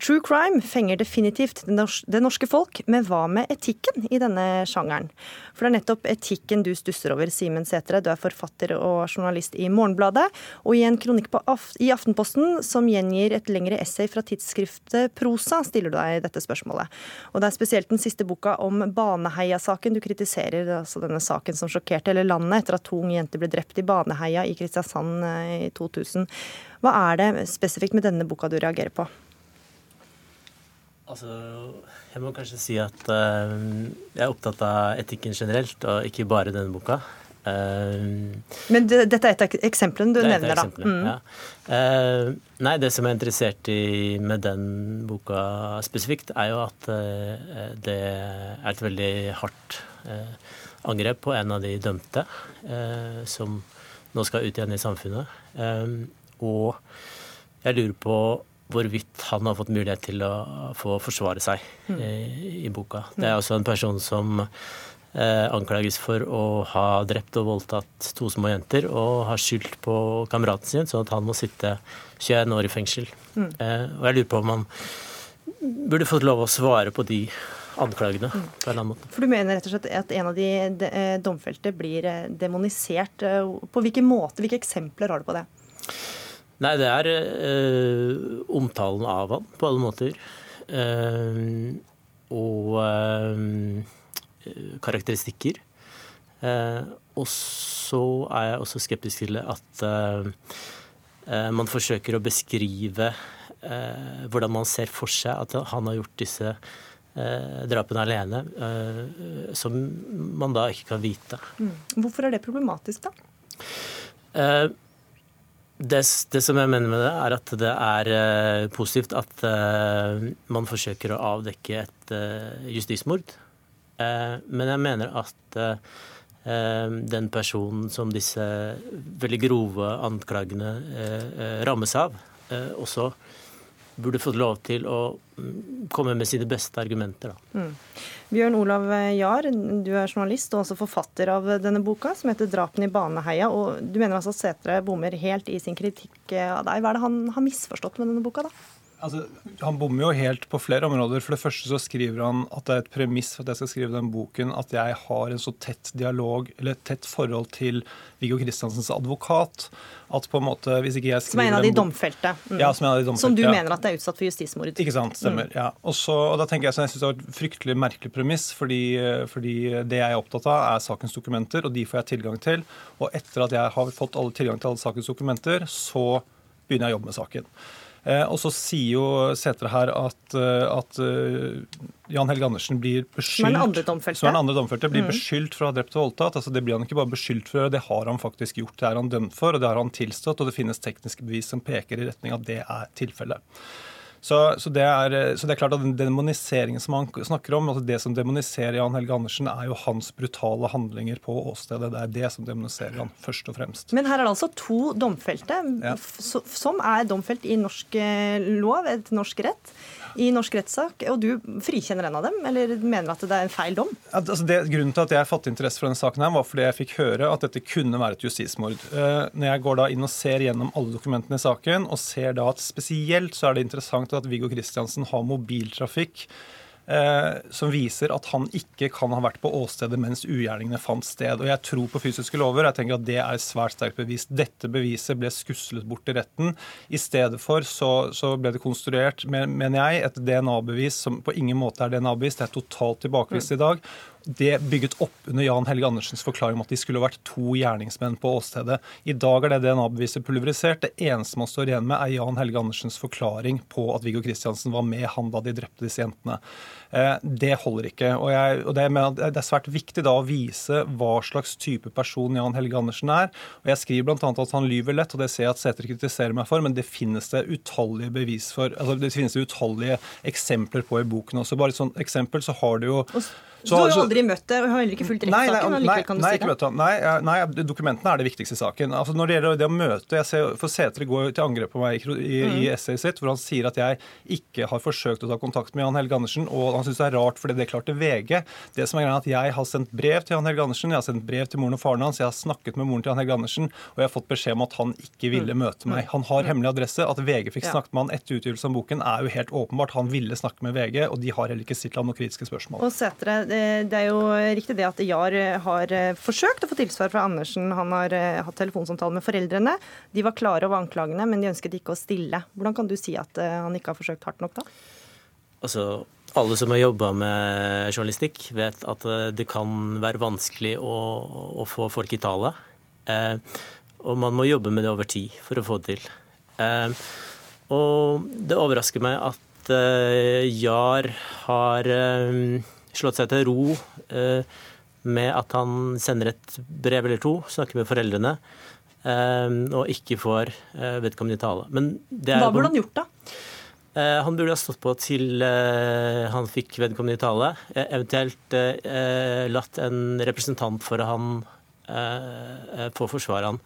True crime fenger definitivt det norske folk, men hva med etikken i denne sjangeren? For det er nettopp etikken du stusser over, Simen Sætre. Du er forfatter og journalist i Morgenbladet, og i en kronikk i Aftenposten som gjengir et lengre essay fra tidsskriftet Prosa, stiller du deg dette spørsmålet. Og det er spesielt den siste boka om Baneheia-saken du kritiserer, altså denne saken som sjokkerte hele landet etter at to unge jenter ble drept i Baneheia i Kristiansand eh, i 2000. Hva er det spesifikt med denne boka du reagerer på? Altså, jeg må kanskje si at uh, jeg er opptatt av etikken generelt, og ikke bare denne boka. Uh, Men det, dette er et av eksemplene du nevner, da. Mm. Ja. Uh, nei, det som jeg er interessert i med den boka spesifikt, er jo at det er et veldig hardt angrep på en av de dømte som nå skal ut igjen i samfunnet. og jeg lurer på hvorvidt han har fått mulighet til å få forsvare seg mm. Eh, i boka. Det er også en person som eh, anklages for å ha drept og voldtatt to små jenter og har skyldt på kameraten sin, sånn at han må sitte 21 år i fengsel. Mm. Eh, og jeg lurer på om han burde fått lov å svare på de anklagene på en eller annen måte. For du mener rett og slett at en av de, de eh, domfelte blir eh, demonisert. På hvilken måte, hvilke eksempler har du på det? Nei, det er øh, omtalen av han på alle måter. Uh, og uh, karakteristikker. Uh, og så er jeg også skeptisk til at man forsøker å beskrive hvordan man ser for seg at han har gjort disse drapene alene, som man da ikke kan vite. Mm. Hvorfor er det problematisk, da? Det, det, som jeg mener med det, er at det er uh, positivt at uh, man forsøker å avdekke et uh, justismord. men jeg mener at den personen som disse veldig grove anklagene rammes av, også burde fått lov til å mm, komme med sine beste argumenter. Mm. Bjørn Olav Jahr, du er journalist og også forfatter av denne boka, som heter 'Drapene i Baneheia'. og Du mener altså at Sætre bommer helt i sin kritikk av deg. Hva er det han har misforstått med denne boka, da? Altså, han bommer jo helt på flere områder. For det første så skriver han at det er et premiss for at jeg skal skrive den boken at jeg har en så tett dialog, eller et tett forhold til Viggo Kristiansens advokat. At på en måte, hvis ikke jeg skriver Som er en av de domfelte? Mm. Ja, som en av de domfelte. Som du ja. mener at det er utsatt for justismord? Ikke sant. Stemmer. Mm. ja. Og, så, og da tenker Jeg så jeg synes det var et fryktelig merkelig premiss, fordi, fordi, det jeg er opptatt av, er sakens dokumenter, og de får jeg tilgang til. Og etter at jeg har fått alle tilgang til alle sakens dokumenter, så begynner jeg å jobbe med saken. Eh, og så sier jo Sætre her at, eh, at eh, Jan Helge Andersen blir beskyldt Som er den andre domfelte. Som den andre domfelte, blir mm. beskyldt for å ha drept og voldtatt. Altså, det blir han ikke bare beskyldt for, det har han faktisk gjort. Det er han dømt for, og det har han tilstått. Og det finnes tekniske bevis som peker i retning av at det er tilfellet. Så, så, det er, så, det er, klart at den demoniseringen som han snakker om, altså det som demoniserer Jan Helge Andersen, er jo hans brutale handlinger på åstedet. Det er det som demoniserer han først og fremst. Men her er det altså to domfelte ja. som er domfelt i norsk eh, lov, et norsk rett i norsk rettssak, og du frikjenner en av dem, eller mener at det er en feil dom? Altså det, grunnen til at jeg fattet interesse for denne saken, her var fordi jeg fikk høre at dette kunne være et justismord. Eh, når jeg går da inn og ser gjennom alle dokumentene i saken, og ser da at spesielt så er det interessant at Viggo Kristiansen har mobiltrafikk som viser at han ikke kan ha vært på åstedet mens ugjerningene fant sted. Og Jeg tror på fysiske lover. Jeg tenker at Det er svært sterkt bevis. Dette beviset ble skuslet bort til retten. I stedet for så, så ble det konstruert, mener jeg, et DNA-bevis som på ingen måte er DNA-bevis. Det er totalt tilbakevist i dag det bygget opp under Jan Helge Andersens forklaring om at de skulle vært to gjerningsmenn på åstedet. I dag er det DNA-beviset pulverisert. Det eneste man står igjen med, er Jan Helge Andersens forklaring på at Viggo Kristiansen var med han da de drepte disse jentene. Eh, det holder ikke. Og, jeg, og det, er svært viktig da å vise hva slags type person Jan Helge Andersen er. Og Jeg skriver bl.a. at han lyver lett, og det ser jeg at Sæter kritiserer meg for, men det finnes det utallige bevis for. altså Det finnes det utallige eksempler på i boken også. Bare et sånt eksempel så har du jo så, du har jo aldri møtt det og har heller ikke fulgt rettssaken? Nei, nei, nei, nei, dokumentene er det viktigste i saken. Altså, når det gjelder det å møte jeg ser, For Sætre går til angrep på meg i, i, mm. i essayet sitt, hvor han sier at jeg ikke har forsøkt å ta kontakt med Jan Helge Andersen, og han syns det er rart fordi det klarte VG. Det som er greia er at Jeg har sendt brev til Jan Helge Andersen, jeg har sendt brev til moren og faren hans, jeg har snakket med moren til Jan Helge Andersen, og jeg har fått beskjed om at han ikke ville mm. møte meg. Han har mm. hemmelig adresse. At VG fikk snakket med han etter utgivelsen av boken, er jo helt åpenbart. Han ville snakke med VG, og de har heller ikke stilt ham noen kritiske spørsmål. Og Sætre, det, er jo riktig det at Jar har eh, forsøkt å få tilsvar fra Andersen. Han har eh, hatt telefonsamtale med foreldrene. De var klare over anklagene, men de ønsket ikke å stille. Hvordan kan du si at eh, han ikke har forsøkt hardt nok da? Altså, alle som har jobba med journalistikk, vet at det kan være vanskelig å, å få folk i tale. Eh, og man må jobbe med det over tid for å få det til. Eh, og det overrasker meg at eh, Jar har slått seg til ro eh, med at han sender et brev eller to, snakker med foreldrene, eh, og ikke får eh, vedkommende i tale. Hva burde han gjort, da? Han burde ha stått på til han fikk vedkommende i tale. Eventuelt latt en representant for han få forsvare han.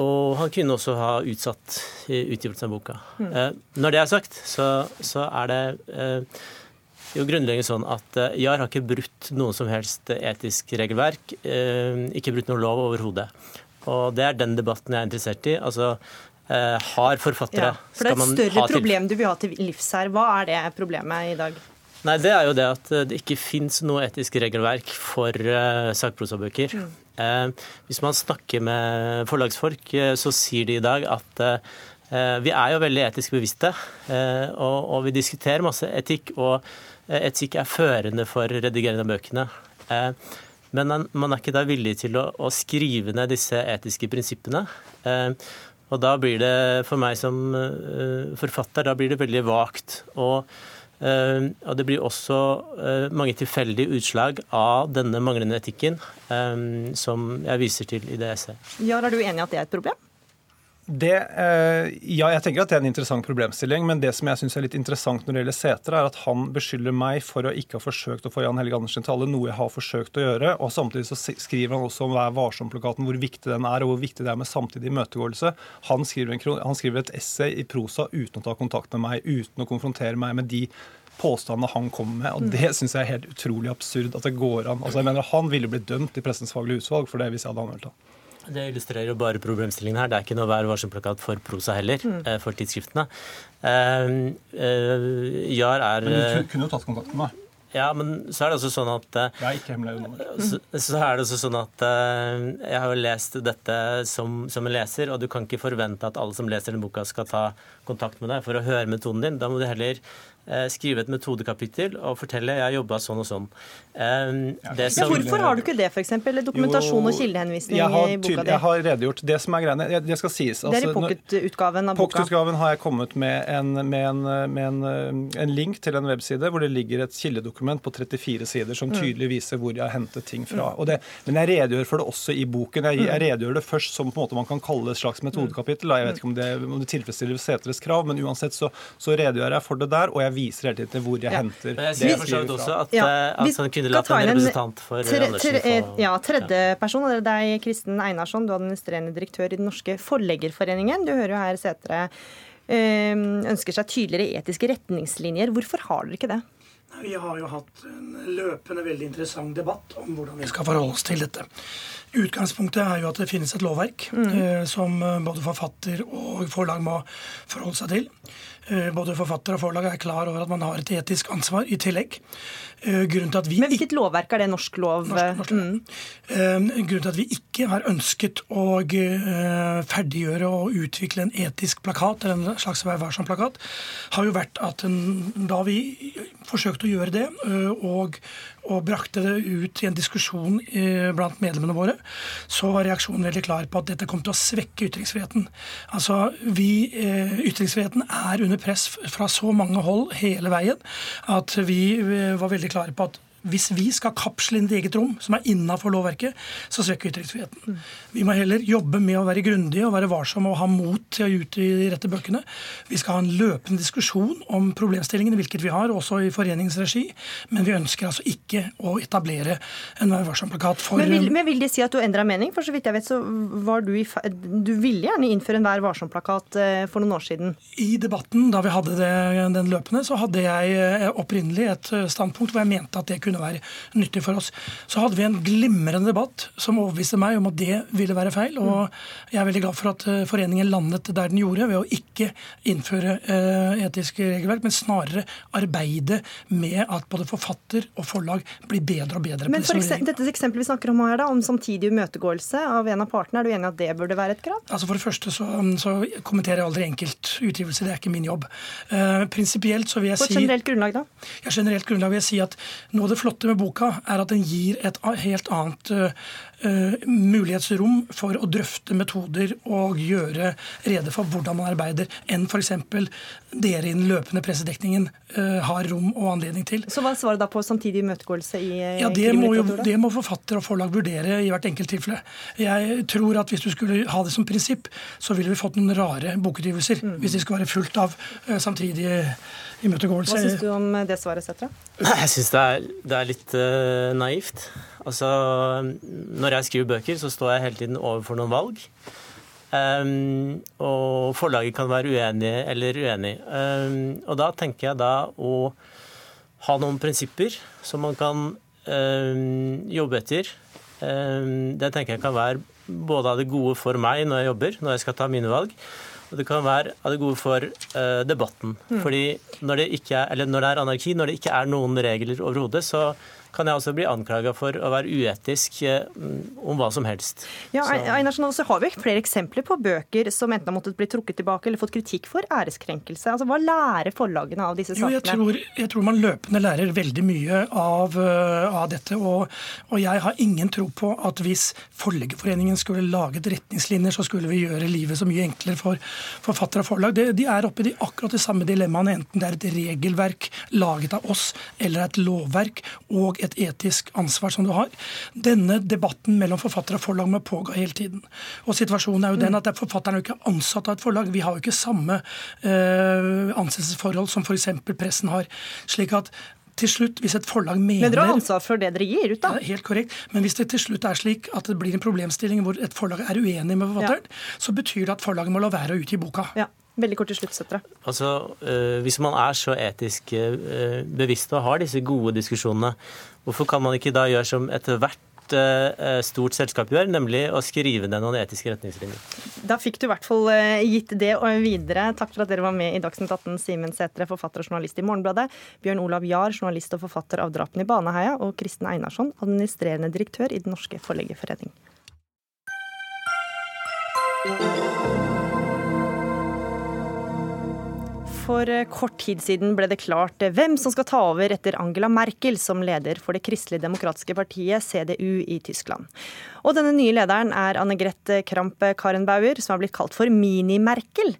og han kunne også ha utsatt utgivelsen av boka. Mm. når det er sagt, så, så er det jo grunnleggende sånn at uh, JAR har ikke brutt noe som helst etisk regelverk. Uh, ikke brutt noen lov overhodet. Og det er den debatten jeg er interessert i. Altså, uh, har forfattere ja, For det er et større problem du vil ha til livs her. Hva er det problemet i dag? Nei, Det er jo det at det ikke fins noe etisk regelverk for uh, sakprosabøker. Mm. Uh, hvis man snakker med forlagsfolk, uh, så sier de i dag at vi er jo veldig etisk bevisste, og, og vi diskuterer masse etikk. og Eh, etikk er førende for redigering av bøkene. Eh, men man er ikke da villig til å, skrive ned disse etiske prinsippene. Eh, og da blir det, for meg som forfatter, da blir det veldig vagt. Og, det blir også mange tilfeldige utslag av denne manglende etikken, som jeg viser til i det essayet. Ja, er du enig i at det er et problem? Det, eh, ja, jeg tenker at det er en interessant problemstilling, men det som jeg syns er litt interessant når det gjelder Sætre, er at han beskylder meg for å ikke ha forsøkt å få Jan Helge Andersen til alle, noe jeg har forsøkt å gjøre. og Samtidig så skriver han også om Vær varsom-plakaten, hvor viktig den er, og hvor viktig det er med samtidig imøtegåelse. Han, han skriver et essay i prosa uten å ta kontakt med meg, uten å konfrontere meg med de påstandene han kommer med. og mm. Det syns jeg er helt utrolig absurd at det går an. Altså, jeg mener Han ville blitt dømt i Pressens faglige utvalg for det hvis jeg hadde anmeldt ham. Det illustrerer jo bare problemstillingen her. Det er ikke noe Vær varsom-plakat for prosa heller, mm. Eh, for tidsskriftene. Uh, uh, Jar er Men du kunne jo tatt kontakt med meg. Ja, men så er det også sånn at Jeg er ikke hemmelig nummer. Så, så, er det også sånn at jeg har jo lest dette som, som, en leser, og du kan ikke forvente at alle som leser denne boka, skal ta kontakt med deg for å høre metoden din. Da må du heller Eh, skrive et metodekapittel og fortelle jeg jobba sånn og sånn. Ja, som, hvorfor har du ikke det, f.eks.? Dokumentasjon jo, og kildehenvisning har, i boka di? Jeg har redegjort. Det som er greiene, det skal sies altså, Det er i altså, pocketutgaven av boka? Pocketutgaven har jeg kommet med, en, med, en, med en, eh, en, link til en webside hvor det ligger et kildedokument på 34 sider som mm. tydelig viser hvor jeg har hentet ting fra. Mm. Det, men jeg redegjør for det også i boken. Jeg, jeg, mm. redegjør det først som på en måte man kan kalle et slags metodekapittel. Jeg vet ikke om det, om det tilfredsstiller Sætres krav, men uansett så, så redegjør jeg for det der. og jeg viser hele tiden hvor jeg ja. henter Men jeg sier for så vidt også at, ja. Eh, at han kunne latt en representant for tre, Andersen få Ja, tredjeperson. Ja. Det er deg, Kristen Einarsson, du er administrerende direktør i Den norske forleggerforeningen. Du hører jo her Setre ehm, ønsker seg tydeligere etiske retningslinjer. Hvorfor har dere ikke det? Vi har jo hatt en løpende veldig interessant debatt om hvordan vi skal forholde oss til dette. Utgangspunktet er jo at det finnes et lovverk mm. eh, som både forfatter og forlag må forholde seg til. Eh, både forfatter og forlag er klar over at man har et etisk ansvar i tillegg. Eh, grunnen til at vi Men hvilket lovverk er det? Norsk lov? Norsk, norsk lov. Mm. Eh, grunnen til at vi ikke har ønsket å ferdiggjøre og utvikle en etisk plakat, eller en slags Vær varsom-plakat, har jo vært at da vi forsøkte å gjøre det, og og brakte det ut i en diskusjon blant medlemmene våre, så var reaksjonen veldig klar på at dette kom til å svekke ytringsfriheten. Altså, vi, Ytringsfriheten er under press fra så mange hold hele veien at vi var veldig klare på at hvis vi skal kapsle inn et eget rom som er innafor lovverket, så svekker ytringsfriheten. Mm. Vi må heller jobbe med å være grundige og være varsomme og ha mot til å ut de rette bøkene. Vi skal ha en løpende diskusjon om problemstillingene, hvilket vi har, også i foreningsregi. Men vi ønsker altså ikke å etablere en Vær varsom-plakat for men vil, men vil, det si at du endra mening? For så vidt jeg vet, så var du i Du ville gjerne innføre en Vær varsom-plakat eh, for noen år siden? I debatten da vi hadde det, den løpende, så hadde jeg eh, opprinnelig et eh, standpunkt hvor jeg mente at det kunne kunne være nyttig for oss. Så hadde vi en glimrende debatt som overbeviste meg om at det ville være feil. Og jeg er veldig glad for at eh, foreningen landet der den gjorde, ved å ikke innføre uh, etisk regelverk, men snarere arbeide med at både forfatter og forlag blir bedre og bedre. Men for eksempel, dette eksempelet vi snakker om her, da, om samtidig imøtegåelse av en av partene, er du enig i at det burde være et krav? Altså For det første så, så kommenterer jeg aldri enkeltutgivelse, det er ikke min jobb. Uh, prinsipielt så vil jeg si På et generelt grunnlag, da? Ja, generelt grunnlag vil jeg si at noe av det flotte med boka er at den gir et helt annet uh, mulighetsrom for å drøfte metoder og gjøre rede for hvordan man arbeider, enn f.eks. dere i den løpende pressedekningen uh, har rom og anledning til. Så Hva svarer da på samtidig imøtegåelse i ja, det må, jo, det må forfatter og forlag vurdere i hvert enkelt tilfelle. Jeg tror at hvis du skulle ha det som prinsipp, så ville vi fått noen rare bokutgivelser. Mm. Hvis de skulle være fullt av uh, samtidige imøtegåelse. Hva syns du om det svaret, Sætra? Jeg syns det, det, er litt uh, naivt. Altså, når jeg skriver bøker, så står jeg hele tiden overfor noen valg. Um, og forlaget kan være uenig eller uenig. Um, og da tenker jeg da å ha noen prinsipper som man kan um, jobbe etter. det tenker jeg kan være både av det gode for meg når jeg jobber, når jeg skal ta mine valg, og det kan være av det gode for uh, debatten. Mm. Fordi når det, er, når det, er, anarki, når det ikke er noen regler overhodet, så kan jeg også bli anklaga for å være uetisk eh, om hva som helst. Ja, Einarsen, også har vi flere eksempler på bøker som enten har måttet bli trukket tilbake eller fått kritikk for æreskrenkelse. Altså, Hva lærer forlagene av disse sakene? Jo, jeg, tror, jeg tror man løpende lærer veldig mye av, uh, av dette. Og, og, jeg har ingen tro på at hvis Forleggerforeningen skulle laget retningslinjer, så skulle vi gjøre livet så mye enklere for forfattere og forlag. De, de er oppe i de, akkurat de samme dilemmaene, enten det er et regelverk laget av oss eller et lovverk. og et etisk ansvar som du har. Denne debatten mellom forfatter og forlag må pågå hele tiden. Og situasjonen er jo den at forfatteren er jo ikke ansatt av et forlag. Vi har jo ikke samme uh, ansettelsesforhold som f.eks. pressen har. slik at til slutt, hvis et forlag mener Men dere har ansvar for det dere gir ut, da? Ja, helt korrekt. Men hvis det til slutt er slik at det blir en problemstilling hvor et forlag er uenig med forfatteren, ja. så betyr det at forlaget må la være å utgi boka. Ja. Veldig kort til slutt, Søtre. Altså, øh, Hvis man er så etisk øh, bevisst og har disse gode diskusjonene, hvorfor kan man ikke da gjøre som ethvert Eh, stort selskap gjør, nemlig å skrive ned noen etiske retningslinjer. Da fikk du i hvert fall eh, gitt det og videre. Takk for at dere var med i Dagsnytt 18, Simen Sætre, forfatter og journalist i Morgenbladet, Bjørn Olav Jahr, journalist og forfatter av 'Drapene i Baneheia', og Kristen Einarsson, administrerende direktør i Den norske forleggerforening. For eh, kort tid siden ble det klart eh, hvem som skal ta over etter Angela Merkel som leder for det kristelige demokratiske partiet CDU i Tyskland. Og denne nye lederen er Anne Grete Kramp-Karenbauer, som har blitt kalt for Mini-Merkel.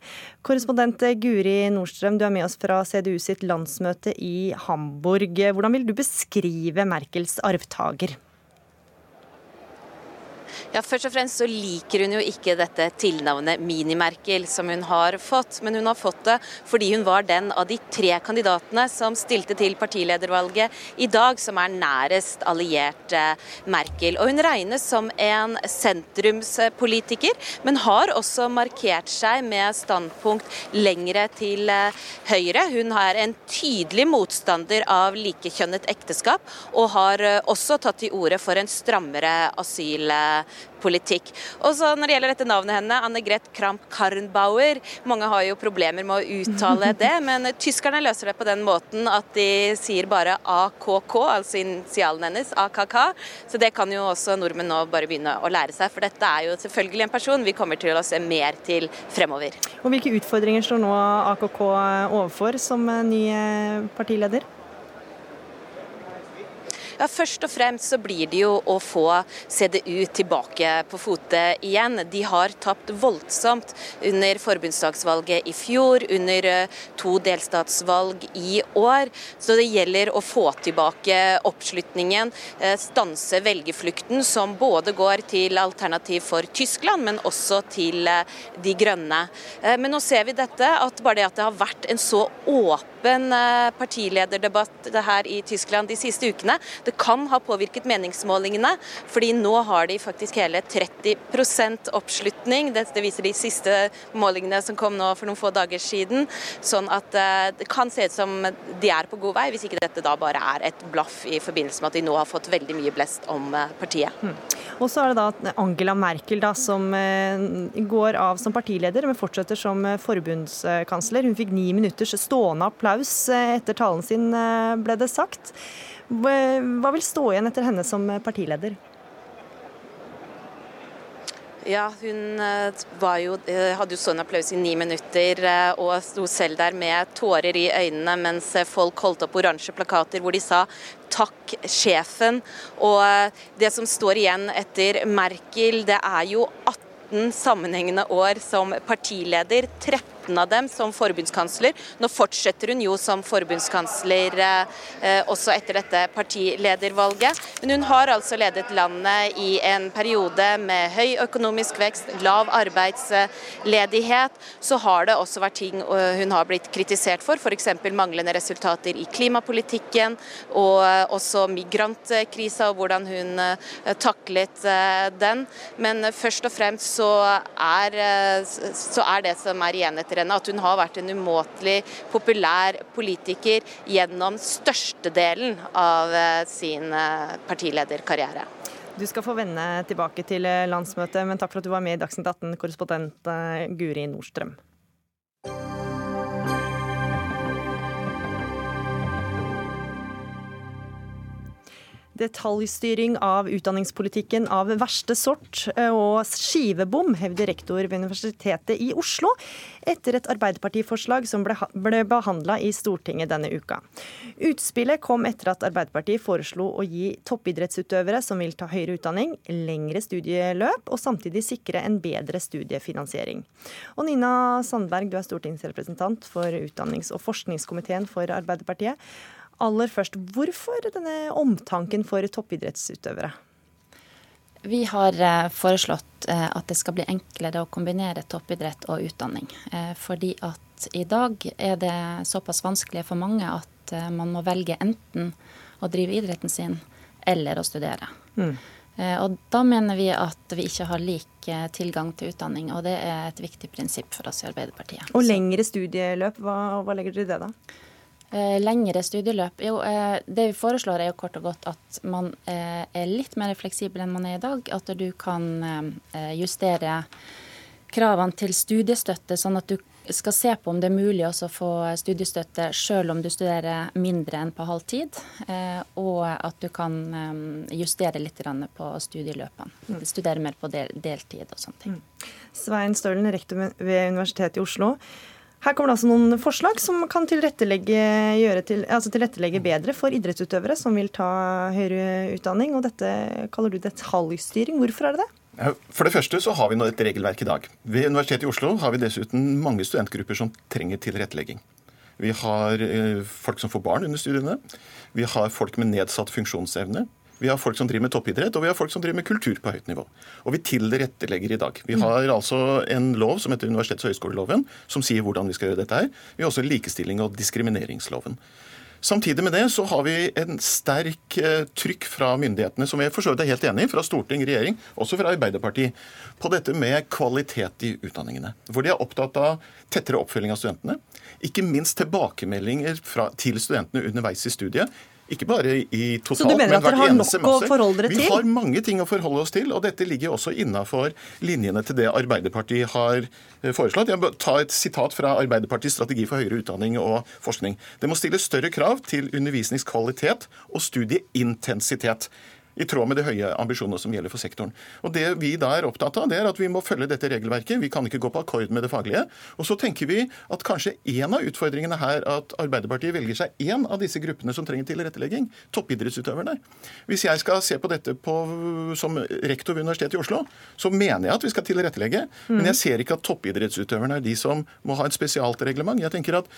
Korrespondent eh, Guri Nordstrøm, du er med oss fra CDU sitt landsmøte i Hamburg. Hvordan vil du beskrive Merkels arvtaker? Ja, Først og fremst så liker hun jo ikke dette tilnavnet Mini-Merkel som hun har fått. Men hun har fått det fordi hun var den av de tre kandidatene som stilte til partiledervalget i dag, som er nærest alliert eh, Merkel. Og hun regnes som en sentrumspolitiker, men har også markert seg med standpunkt lengre til eh, høyre. Hun er en tydelig motstander av likekjønnet ekteskap, og har eh, også tatt til orde for en strammere asylpolitikk politikk. Og så Når det gjelder dette navnet henne, Anne Greth Kramp-Karrenbauer, mange har jo problemer med å uttale det, men tyskerne løser det på den måten at de sier bare AKK, altså initialen hennes, AKK. Så det kan jo også nordmenn nå bare begynne å lære seg, for dette er jo selvfølgelig en person vi kommer til å se mer til fremover. Og Hvilke utfordringer står nå AKK overfor som ny partileder? Ja, Først og fremst så blir det jo å få CDU tilbake på fote igjen. De har tapt voldsomt under forbundsdagsvalget i fjor, under eh, to delstatsvalg i år. Så det gjelder å få tilbake oppslutningen, eh, stanse velgerflukten, som både går til Alternativ for Tyskland, men også til eh, De grønne. Men nå ser vi dette, at bare det at det har vært en så åpen partilederdebatt her i Tyskland de siste ukene, det kan ha påvirket meningsmålingene, fordi nå har de faktisk hele 30% oppslutning. Dette viser de siste målingene som kom nå for noen få dager siden. Sånn at eh, det kan se ut som de er på god vei, hvis ikke dette da bare er et blaff i forbindelse med at de nå har fått veldig mye blest om eh, partiet. Mm. Og så er det da Angela Merkel da, som eh, går av som partileder, men fortsetter som forbundskansler. Hun fikk ni minutters stående applaus etter talen sin, ble det sagt. Hva vil stå igjen etter henne som partileder? Ja, hun eh, jo, eh, hadde jo sånn applaus i ni minutter eh, og sto selv der med tårer i øynene mens folk holdt opp oransje plakater hvor de sa 'takk, sjefen'. Og det som står igjen etter Merkel, det er jo 18 sammenhengende år som partileder. 13 13 av dem som forbundskansler. Nå fortsetter hun jo som forbundskansler eh, også etter dette partiledervalget. Men hun har altså ledet landet i en periode med høy økonomisk vekst, lav arbeidsledighet. Så har det også vært ting eh, hun har blitt kritisert for, f.eks. manglende resultater i klimapolitikken, og eh, også migrantkrisa og hvordan hun taklet den. Men først og fremst så er, så er det som er igjen etter henne, at hun har vært en umåtelig populær politiker gjennom størstedelen av eh, sin eh, partilederkarriere. Du skal få vende tilbake til eh, landsmøtet, men takk for at du var med i Dagsnytt 18, korrespondent Guri Nordstrøm. Detaljstyring av utdanningspolitikken av verste sort eh, og skivebom, hevder rektor ved Universitetet i Oslo, etter et Arbeiderpartiforslag som ble, ble behandla i Stortinget denne uka. Utspillet kom etter at Arbeiderpartiet foreslo å gi toppidrettsutøvere som vil ta høyere utdanning, lengre studieløp og samtidig sikre en bedre studiefinansiering. Og Nina Sandberg, du er stortingsrepresentant for utdannings- og forskningskomiteen for Arbeiderpartiet. Aller først, hvorfor denne omtanken for toppidrettsutøvere? Vi har eh, foreslått eh, at det skal bli enklere å kombinere toppidrett og utdanning. Eh, fordi at i dag er det såpass vanskelig for mange at man må velge enten å drive idretten sin eller å studere. Mm. Og da mener vi at vi ikke har lik tilgang til utdanning, og det er et viktig prinsipp for oss i Arbeiderpartiet. Og lengre studieløp, hva, hva legger dere i det da? Eh, lengre studieløp. Jo, eh, det vi foreslår er jo kort og godt at man eh, er litt mer fleksibel enn man er i dag. At du kan justere kravene til studiestøtte, sånn at du skal se på om det er mulig å få studiestøtte selv om du studerer mindre enn på halv tid. Og at du kan justere litt på studieløpene. Mm. Studere mer på deltid og sånne ting. Mm. Svein Stølen, rektor ved Universitetet i Oslo. Her kommer det altså noen forslag som kan tilrettelegge, til, altså tilrettelegge bedre for idrettsutøvere som vil ta høyere utdanning. og Dette kaller du detaljstyring. Hvorfor er det det? For det første så har vi nå et regelverk i dag. Ved Universitetet i Oslo har vi dessuten mange studentgrupper som trenger tilrettelegging. Vi har eh, folk som får barn under studiene. Vi har folk med nedsatt funksjonsevne. Vi har folk som driver med toppidrett, og vi har folk som driver med kultur på høyt nivå. Og vi tilrettelegger i dag. Vi mm. har altså en lov som heter universitets- og høyskoleloven, som sier hvordan vi skal gjøre dette her. Vi har også likestilling og diskrimineringsloven. Samtidig med det så har vi en sterk eh, trykk fra myndighetene, som jeg for så vidt er helt enig i, fra storting, regjering, også fra Arbeiderpartiet, på dette med kvalitet i utdanningene. Hvor de er opptatt av tettere oppfølging av studentene. Ikke minst tilbakemeldinger fra, til studentene underveis i studiet. Ikke bare i totalt, men hvert eneste master. Så du mener at dere har nok å forholde dere til? Vi har mange ting å forholde oss til, og dette ligger også innafor linjene til det Arbeiderpartiet har eh, foreslått. Jeg ta et sitat fra Arbeiderpartiets strategi for høyere utdanning og forskning. Det må stilles større krav til undervisningskvalitet og studieintensitet i tråd med de høye ambisjonene som gjelder for sektoren. Og Det vi da er opptatt av, det er at vi må følge dette regelverket. Vi kan ikke gå på akkord med det faglige. Og så tenker vi at kanskje en av utfordringene her at Arbeiderpartiet velger seg én av disse gruppene som trenger tilrettelegging, toppidrettsutøverne. Hvis jeg skal se på dette på, som rektor ved Universitetet i Oslo, så mener jeg at vi skal tilrettelegge. Men jeg ser ikke at toppidrettsutøverne er de som må ha et spesialt reglement. Jeg tenker at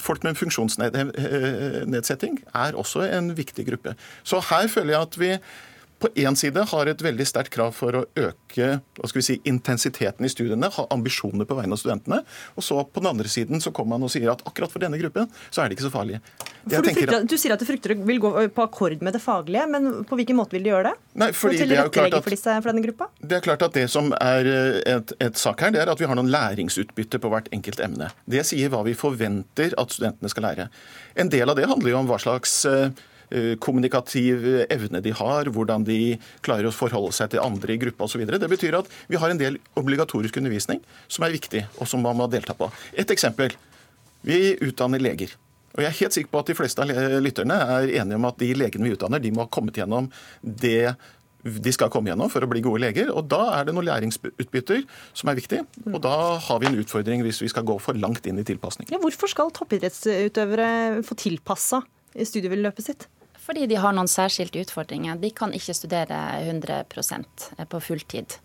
folk med funksjonsnedsetting er også en viktig gruppe. Så her føler jeg at vi på én side har et veldig sterkt krav for å øke hva skal vi si, intensiteten i studiene, ha ambisjoner på vegne av studentene. Og så på den andre siden så kommer man og sier at akkurat for denne gruppen så er det ikke så farlig. Du, frykter, du, sier at du frykter vil gå på akkord med det faglige, men på hvilken måte vil de gjøre det? Nei, fordi det er jo klart at, for, disse, for denne gruppa? Det er klart at det som er eh, et, et, sak her, det er at vi har noen læringsutbytte på hvert enkelt emne. Det sier hva vi forventer at studentene skal lære. En del av det handler jo om hva slags uh, kommunikativ evne de har, hvordan de klarer å forholde seg til andre i gruppa osv. Det betyr at vi har en del obligatorisk undervisning som er viktig, og som man må delta på. Et eksempel. Vi utdanner leger. Og Jeg er helt sikker på at de fleste av lytterne er enige om at de legene vi utdanner, de må ha kommet gjennom det de skal komme gjennom for å bli gode leger. og Da er det noen læringsutbytter som er viktig. Og da har vi en utfordring hvis vi skal gå for langt inn i tilpasning. Ja, hvorfor skal toppidrettsutøvere få tilpassa studieløpet sitt? Fordi de har noen særskilte utfordringer. De kan ikke studere 100% på fulltid.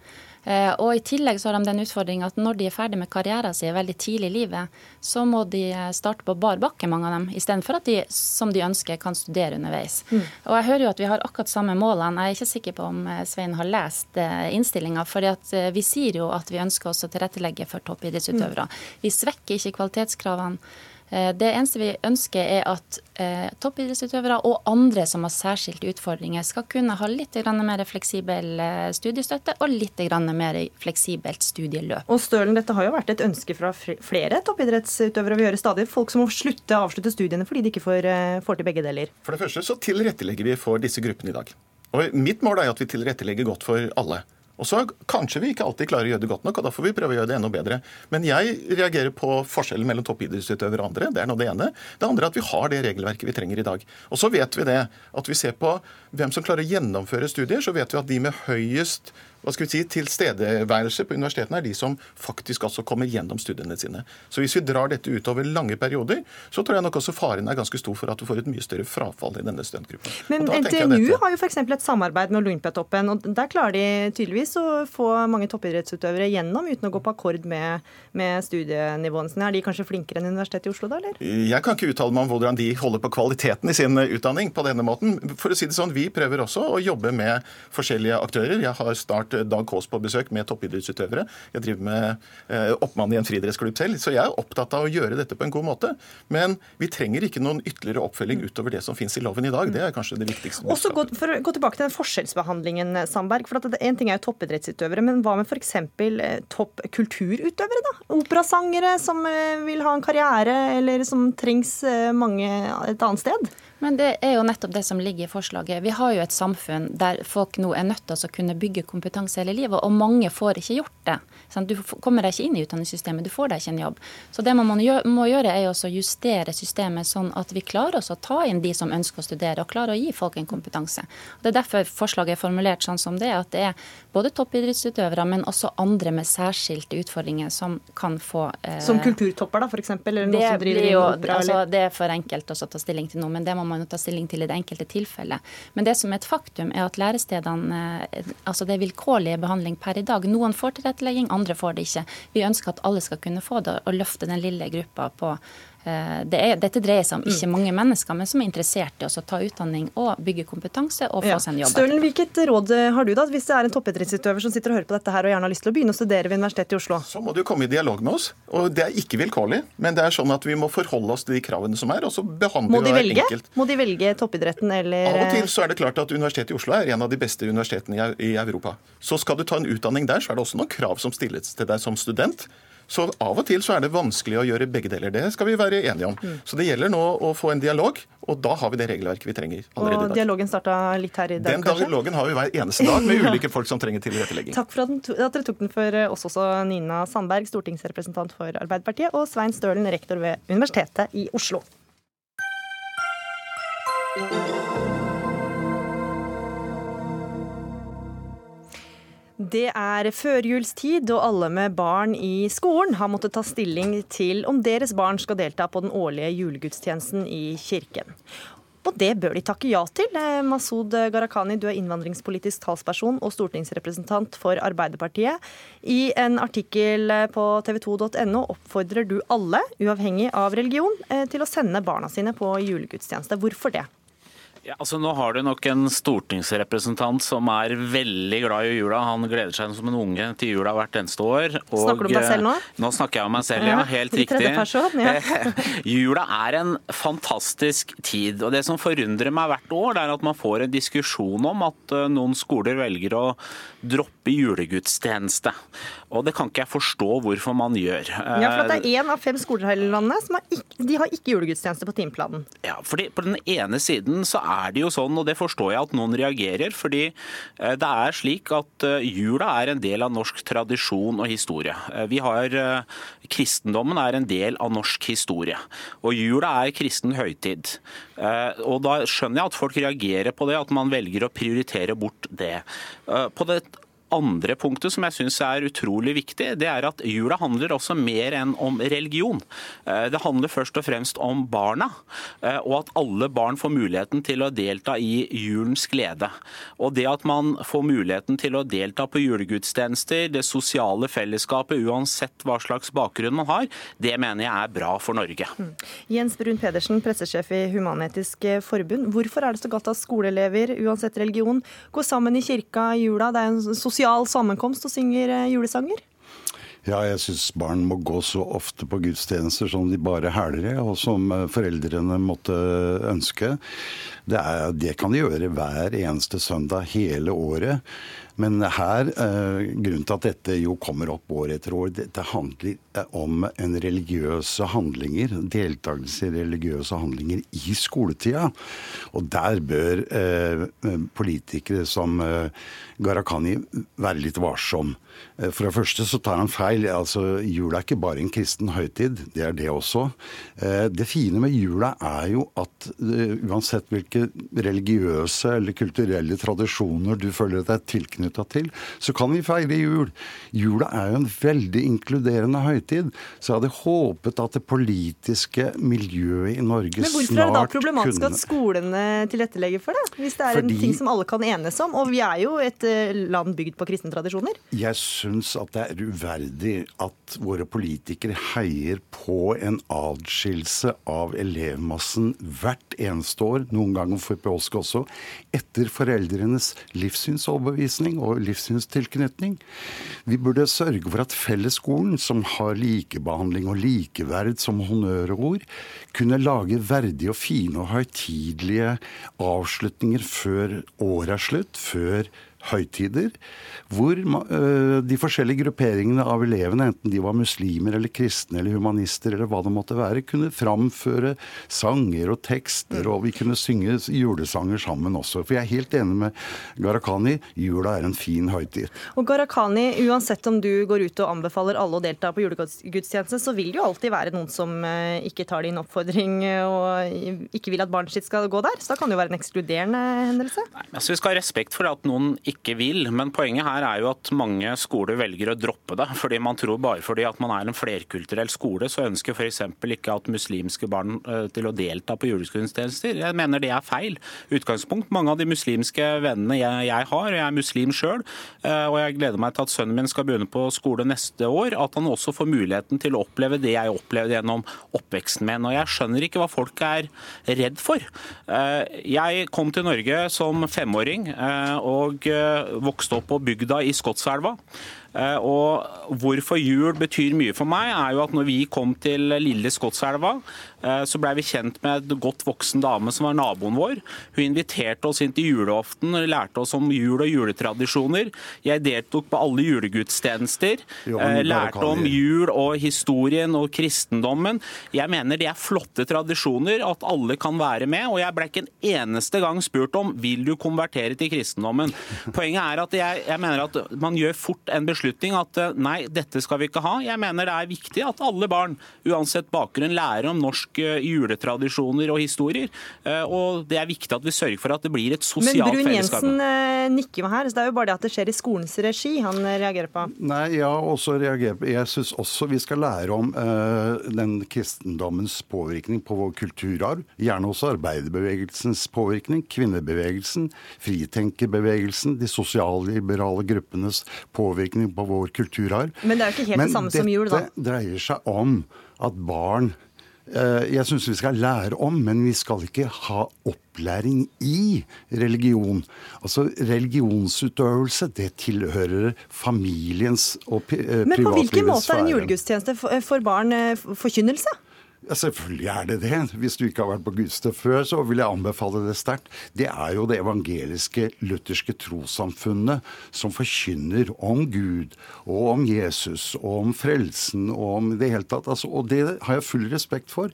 Eh, og I tillegg så har de den utfordringa at når de er ferdig med karrieren sin veldig tidlig i livet, så må de starte på bar bakke, mange av dem, istedenfor at de som de ønsker, kan studere underveis. Mm. Og Jeg hører jo at vi har akkurat samme målene. Jeg er ikke sikker på om eh, Svein har lest eh, innstillinga. For vi sier jo at vi ønsker oss å tilrettelegge for toppidrettsutøvere. Mm. Vi svekker ikke kvalitetskravene. Eh, det eneste vi ønsker, er at eh, toppidrettsutøvere og andre som har særskilte utfordringer, skal kunne ha litt mer fleksibel eh, studiestøtte og litt mer fleksibelt studieløp. Og Stølen, dette har jo vært et ønske fra flere toppidrettsutøvere. Vi hører stadig folk som må slutte avslutte studiene fordi de ikke får, får til begge deler. For det første så tilrettelegger vi for disse gruppene i dag. Og Mitt mål er at vi tilrettelegger godt for alle. Og så Kanskje vi ikke alltid klarer å gjøre det godt nok, og da får vi prøve å gjøre det enda bedre. Men jeg reagerer på forskjellen mellom toppidrettsutøvere og andre. Det er nå det ene. Det andre er at vi har det regelverket vi trenger i dag. Og så vet vi det, at vi ser på hvem som klarer å gjennomføre studier, så vet vi at de med høyest hva skal vi si, tilstedeværelse på universitetene er de som faktisk altså kommer gjennom studiene sine. Så hvis vi drar dette ut over lange perioder, så tror jeg nok også faren er ganske stor for at du får et mye større frafall i denne studentgruppen. Men NTNU har jo f.eks. et samarbeid med Olympiatoppen, og der klarer de tydeligvis å få mange toppidrettsutøvere gjennom uten å gå på akkord med, med studienivåene sine. Er de kanskje flinkere enn Universitetet i Oslo, da? eller? Jeg kan ikke uttale meg om hvordan de holder på kvaliteten i sin utdanning på denne måten. For å si det sånn, Vi prøver også å jobbe med forskjellige aktører. Jeg har snart Dag Kaas på besøk med toppidrettsutøvere. Jeg driver med eh, oppmann i en friidrettsklubb selv, så jeg er opptatt av å gjøre dette på en god måte. Men vi trenger ikke noen ytterligere oppfølging utover det som finnes i loven i dag. Det er kanskje det viktigste. Også gå, for å gå tilbake til den forskjellsbehandlingen, Sandberg. for at En ting er jo toppidrettsutøvere, men hva med f.eks. Eh, topp kulturutøvere? da? Operasangere som eh, vil ha en karriere, eller som trengs eh, mange et annet sted? Men det er jo nettopp det som ligger i forslaget. Vi har jo et samfunn der folk nå er nødt til å kunne bygge kompetanse hele livet, og mange får ikke gjort det. Du kommer deg ikke inn i utdanningssystemet, du får deg ikke en jobb. Så det man må gjøre, er å justere systemet sånn at vi klarer oss å ta inn de som ønsker å studere, og klarer å gi folk en kompetanse. Det er derfor forslaget er formulert sånn som det, at det er både toppidrettsutøvere, men også andre med særskilte utfordringer som kan få eh, Som kulturtopper, da, f.eks.? Eller noen som driver jo, opera? Altså, det er for enkelt å ta stilling til noe, men det må man jo ta stilling til i det enkelte tilfellet. Men det som er et faktum, er at lærestedene eh, altså det er vilkårlig behandling per i dag. Noen får tilrettelegging, andre får det ikke. Vi ønsker at alle skal kunne få det, og løfte den lille gruppa på det er, dette dreier seg om ikke mm. mange mennesker, men som er interessert i å ta utdanning og bygge kompetanse og få ja. seg en jobb. Stølen, Hvilket råd har du da, hvis det er en toppidrettsutøver som sitter og hører på dette her og gjerne har lyst til å begynne å studere ved Universitetet i Oslo? Så må du komme i dialog med oss. og Det er ikke vilkårlig, men det er sånn at vi må forholde oss til de kravene som er, og så behandler vi det enkelt. Må de velge toppidretten eller Av og til så er det klart at Universitetet i Oslo er en av de beste universitetene i Europa. Så skal du ta en utdanning der, så er det også noen krav som stilles til deg som student. Så av og til så er det vanskelig å gjøre begge deler. Det skal vi være enige om. Mm. Så det gjelder nå å få en dialog, og da har vi det regelverket vi trenger allerede i dag. Og dialogen starta litt her i dag, den kanskje? Den dialogen har vi hver eneste dag med ulike folk som trenger tilrettelegging. Takk for at dere tok den for oss også, Nina Sandberg, stortingsrepresentant for Arbeiderpartiet, og Svein Stølen, rektor ved Universitetet i Oslo. Det er førjulstid, og alle med barn i skolen har måttet ta stilling til om deres barn skal delta på den årlige julegudstjenesten i kirken. Og det bør de takke ja til. Eh, Masud Gharahkhani, du er innvandringspolitisk talsperson og stortingsrepresentant for Arbeiderpartiet. I en artikkel på tv2.no oppfordrer du alle, uavhengig av religion, eh, til å sende barna sine på julegudstjeneste. Hvorfor det? Ja, altså Nå har du nok en stortingsrepresentant som er veldig glad i jula. Han gleder seg som en unge til jula hvert eneste år. Og, snakker du om deg selv nå? Eh, nå snakker jeg om meg selv, ja. Helt riktig. Person, ja. jula er en fantastisk tid. og Det som forundrer meg hvert år, det er at man får en diskusjon om at eh, noen skoler velger å droppe julegudstjeneste. Og det kan ikke jeg forstå hvorfor man gjør. Ja, for Det er én av fem skoler her i landet som har ikke, de har ikke julegudstjeneste på timeplanen. Ja, fordi På den ene siden så er det jo sånn, og det forstår jeg at noen reagerer, fordi eh, det er slik at eh, jula er en del av norsk tradisjon og historie. Eh, vi har Kristendommen er en del av norsk historie, og jula er kristen høytid. Og Da skjønner jeg at folk reagerer på det, at man velger å prioritere bort det. På det andre punktet som jeg syns er utrolig viktig, det er at jula handler også mer enn om religion. Eh, det handler først og fremst om barna, eh, og at alle barn får muligheten til å delta i julens glede. Og det at man får muligheten til å delta på julegudstjenester, det sosiale fellesskapet, uansett hva slags bakgrunn man har, det mener jeg er bra for Norge. Mm. Jens Brun Pedersen, pressesjef i Human-Etisk Forbund. Hvorfor er det så galt at skoleelever, uansett religion, går sammen i kirka i jula? Det er en sosial sosial sammenkomst og synger eh, julesanger? Ja, jeg syns barn må gå så ofte på gudstjenester som de bare hæler i, og som eh, foreldrene måtte ønske. Det, er, det, kan de gjøre hver eneste søndag hele året. Men her, eh, grunnen til at dette jo kommer opp år etter år, dette handler eh, om en religiøse handlinger, deltakelse i religiøse handlinger i skoletida. Og der bør eh, politikere som eh, Gharahkhani være litt varsom. Eh, for det første så tar han feil. altså Jula er ikke bare en kristen høytid, det er det også. Eh, det fine med jula er jo at uansett hvilke religiøse eller kulturelle tradisjoner du føler deg tilknyttet til. Så kan vi feire jul. Jula er jo en veldig inkluderende høytid. Så jeg hadde håpet at det politiske miljøet i Norge snart kunne Men hvorfor er det da problematisk at skolene tilrettelegger for det? Hvis det er Fordi... en ting som alle kan enes om. Og vi er jo et eh, land bygd på kristne tradisjoner. Jeg syns at det er uverdig at våre politikere heier på en adskillelse av elevmassen hvert eneste år, noen ganger for påske også, etter foreldrenes livssynsoverbevisning og livssynstilknytning. Vi burde sørge for at fellesskolen, som har likebehandling og likeverd som honnørord, kunne lage verdige og fine og høytidelige avslutninger før året er slutt, før høytider, hvor de forskjellige grupperingene av elevene, enten de var muslimer eller kristne eller humanister eller hva det måtte være, kunne framføre sanger og tekster, og vi kunne synge julesanger sammen også. For jeg er helt enig med Gharahkhani, jula er en fin høytid. Og Gharahkhani, uansett om du går ut og anbefaler alle å delta på julegudstjeneste, så vil det jo alltid være noen som ikke tar din oppfordring og ikke vil at barnet sitt skal gå der. Så da kan det jo være en ekskluderende hendelse. Nei, altså Vi skal ha respekt for at noen ikke vil. Men poenget her er jo at mange skoler velger å droppe det. fordi Man tror bare fordi at man er en flerkulturell skole, så ønsker f.eks. ikke at muslimske barn eh, til å delta på julegudstjenester. Jeg mener det er feil utgangspunkt. Mange av de muslimske vennene jeg, jeg har, og jeg er muslim sjøl, eh, og jeg gleder meg til at sønnen min skal begynne på skole neste år, at han også får muligheten til å oppleve det jeg opplevde gjennom oppveksten min. Og jeg skjønner ikke hva folk er redd for. Eh, jeg kom til Norge som femåring. og vokste opp på bygda i Skotselva. Eh, og hvorfor jul betyr mye for meg, er jo at når vi kom til lille Skotselva, eh, så blei vi kjent med en godt voksen dame som var naboen vår. Hun inviterte oss inn til julaften og lærte oss om jul og juletradisjoner. Jeg deltok på alle julegudstjenester. Eh, lærte om jul og historien og kristendommen. Jeg mener det er flotte tradisjoner, at alle kan være med. Og jeg ble ikke en eneste gang spurt om vil du konvertere til kristendommen. Poenget er at jeg, jeg mener at man gjør fort en beslutning beslutning at eh, nei, dette skal vi ikke ha. Jeg mener det er viktig at alle barn, uansett bakgrunn, lærer om norsk eh, juletradisjoner og historier. Eh, og det er viktig at vi sørger for at det blir et sosialt fellesskap. Men Brun Jensen nikker meg her, så det er jo bare det at det skjer i skolens regi han reagerer på. Nei, ja, også reagerer på. Jeg syns også vi skal lære om uh, den kristendommens påvirkning på vår kulturarv. Gjerne også arbeiderbevegelsens påvirkning, kvinnebevegelsen, fritenkerbevegelsen, de sosialliberale gruppenes påvirkning på vår kulturarv. Men det er jo ikke helt Men det samme som jul, da. Men dette dreier seg om at barn eh, jeg syns vi skal lære om, men vi skal ikke ha opplæring i religion. Altså Religionsutøvelse det tilhører familiens og privatlivets sfære. Men på hvilken måte er en julegudstjeneste for barn eh, forkynnelse? Selvfølgelig er det det. Hvis du ikke har vært på gudstjeneste før, så vil jeg anbefale det sterkt. Det er jo det evangeliske lutherske trossamfunnet som forkynner om Gud og om Jesus og om frelsen og om det hele tatt. Altså, og det har jeg full respekt for.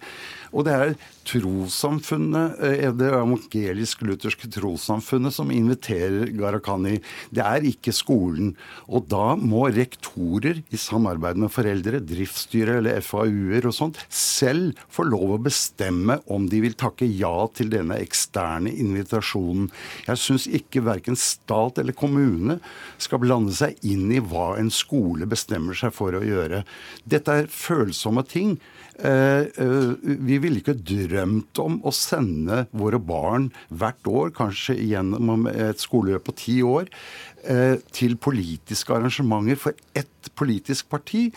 Og det er trossamfunnet, eh, det evangelisk-lutherske trossamfunnet, som inviterer Gharahkhani. Det er ikke skolen. Og da må rektorer i samarbeid med foreldre, driftsstyre eller FAU-er og sånt, selv få lov å bestemme om de vil takke ja til denne eksterne invitasjonen. Jeg syns ikke verken stat eller kommune skal blande seg inn i hva en skole bestemmer seg for å gjøre. Dette er følsomme ting. Eh, eh, vi ville ikke drømt om å sende våre barn hvert år, kanskje gjennom et skoleløp på ti år, til politiske arrangementer for ett politisk parti.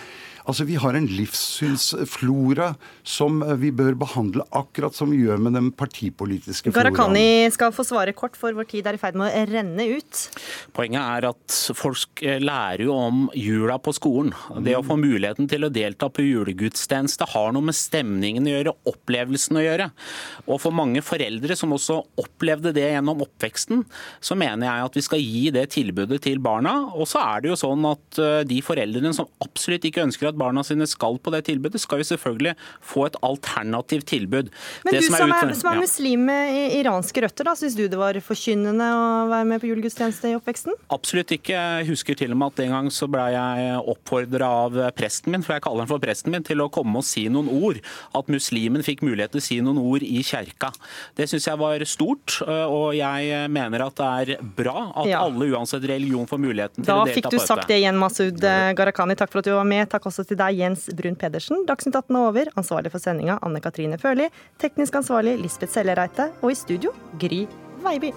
Altså, Vi har en livssynsflora som vi bør behandle akkurat som vi gjør med den partipolitiske floraen. Gharahkhani skal få svare kort, for vår tid er i ferd med å renne ut. Poenget er at folk lærer jo om jula på skolen. Det å få muligheten til å delta på julegudstjeneste har noe med stemningen å gjøre, opplevelsen å gjøre. Og for mange foreldre som også opplevde det gjennom oppveksten, så mener jeg at vi skal gi det tilbudet til barna. Og så er det jo sånn at de foreldrene som absolutt ikke ønsker at barna sine skal på det tilbudet, skal jo selvfølgelig få et alternativt tilbud. Men Det du som er, utfordring... som er muslim med iranske røtter, da, syns du det var forkynnende å være med på julegudstjeneste i oppveksten? Absolutt ikke. Jeg husker til og med at en gang så ble jeg oppfordra av presten min, for jeg kaller han for presten min, til å komme og si noen ord. At muslimen fikk mulighet til å si noen ord i kjerka. Det syns jeg var stort, og jeg mener at det er bra at Ja. alle uansett religion får muligheten til Da å delta på Da fikk du sagt det igjen, Masud eh, Gharahkhani. Takk for at du var med. Takk også til deg, Jens Brun Pedersen. Dagsnytt 18 er over. Ansvarlig for sendinga Anne Katrine Førli. Teknisk ansvarlig Lisbeth Sellereite. Og i studio Gry Veiby.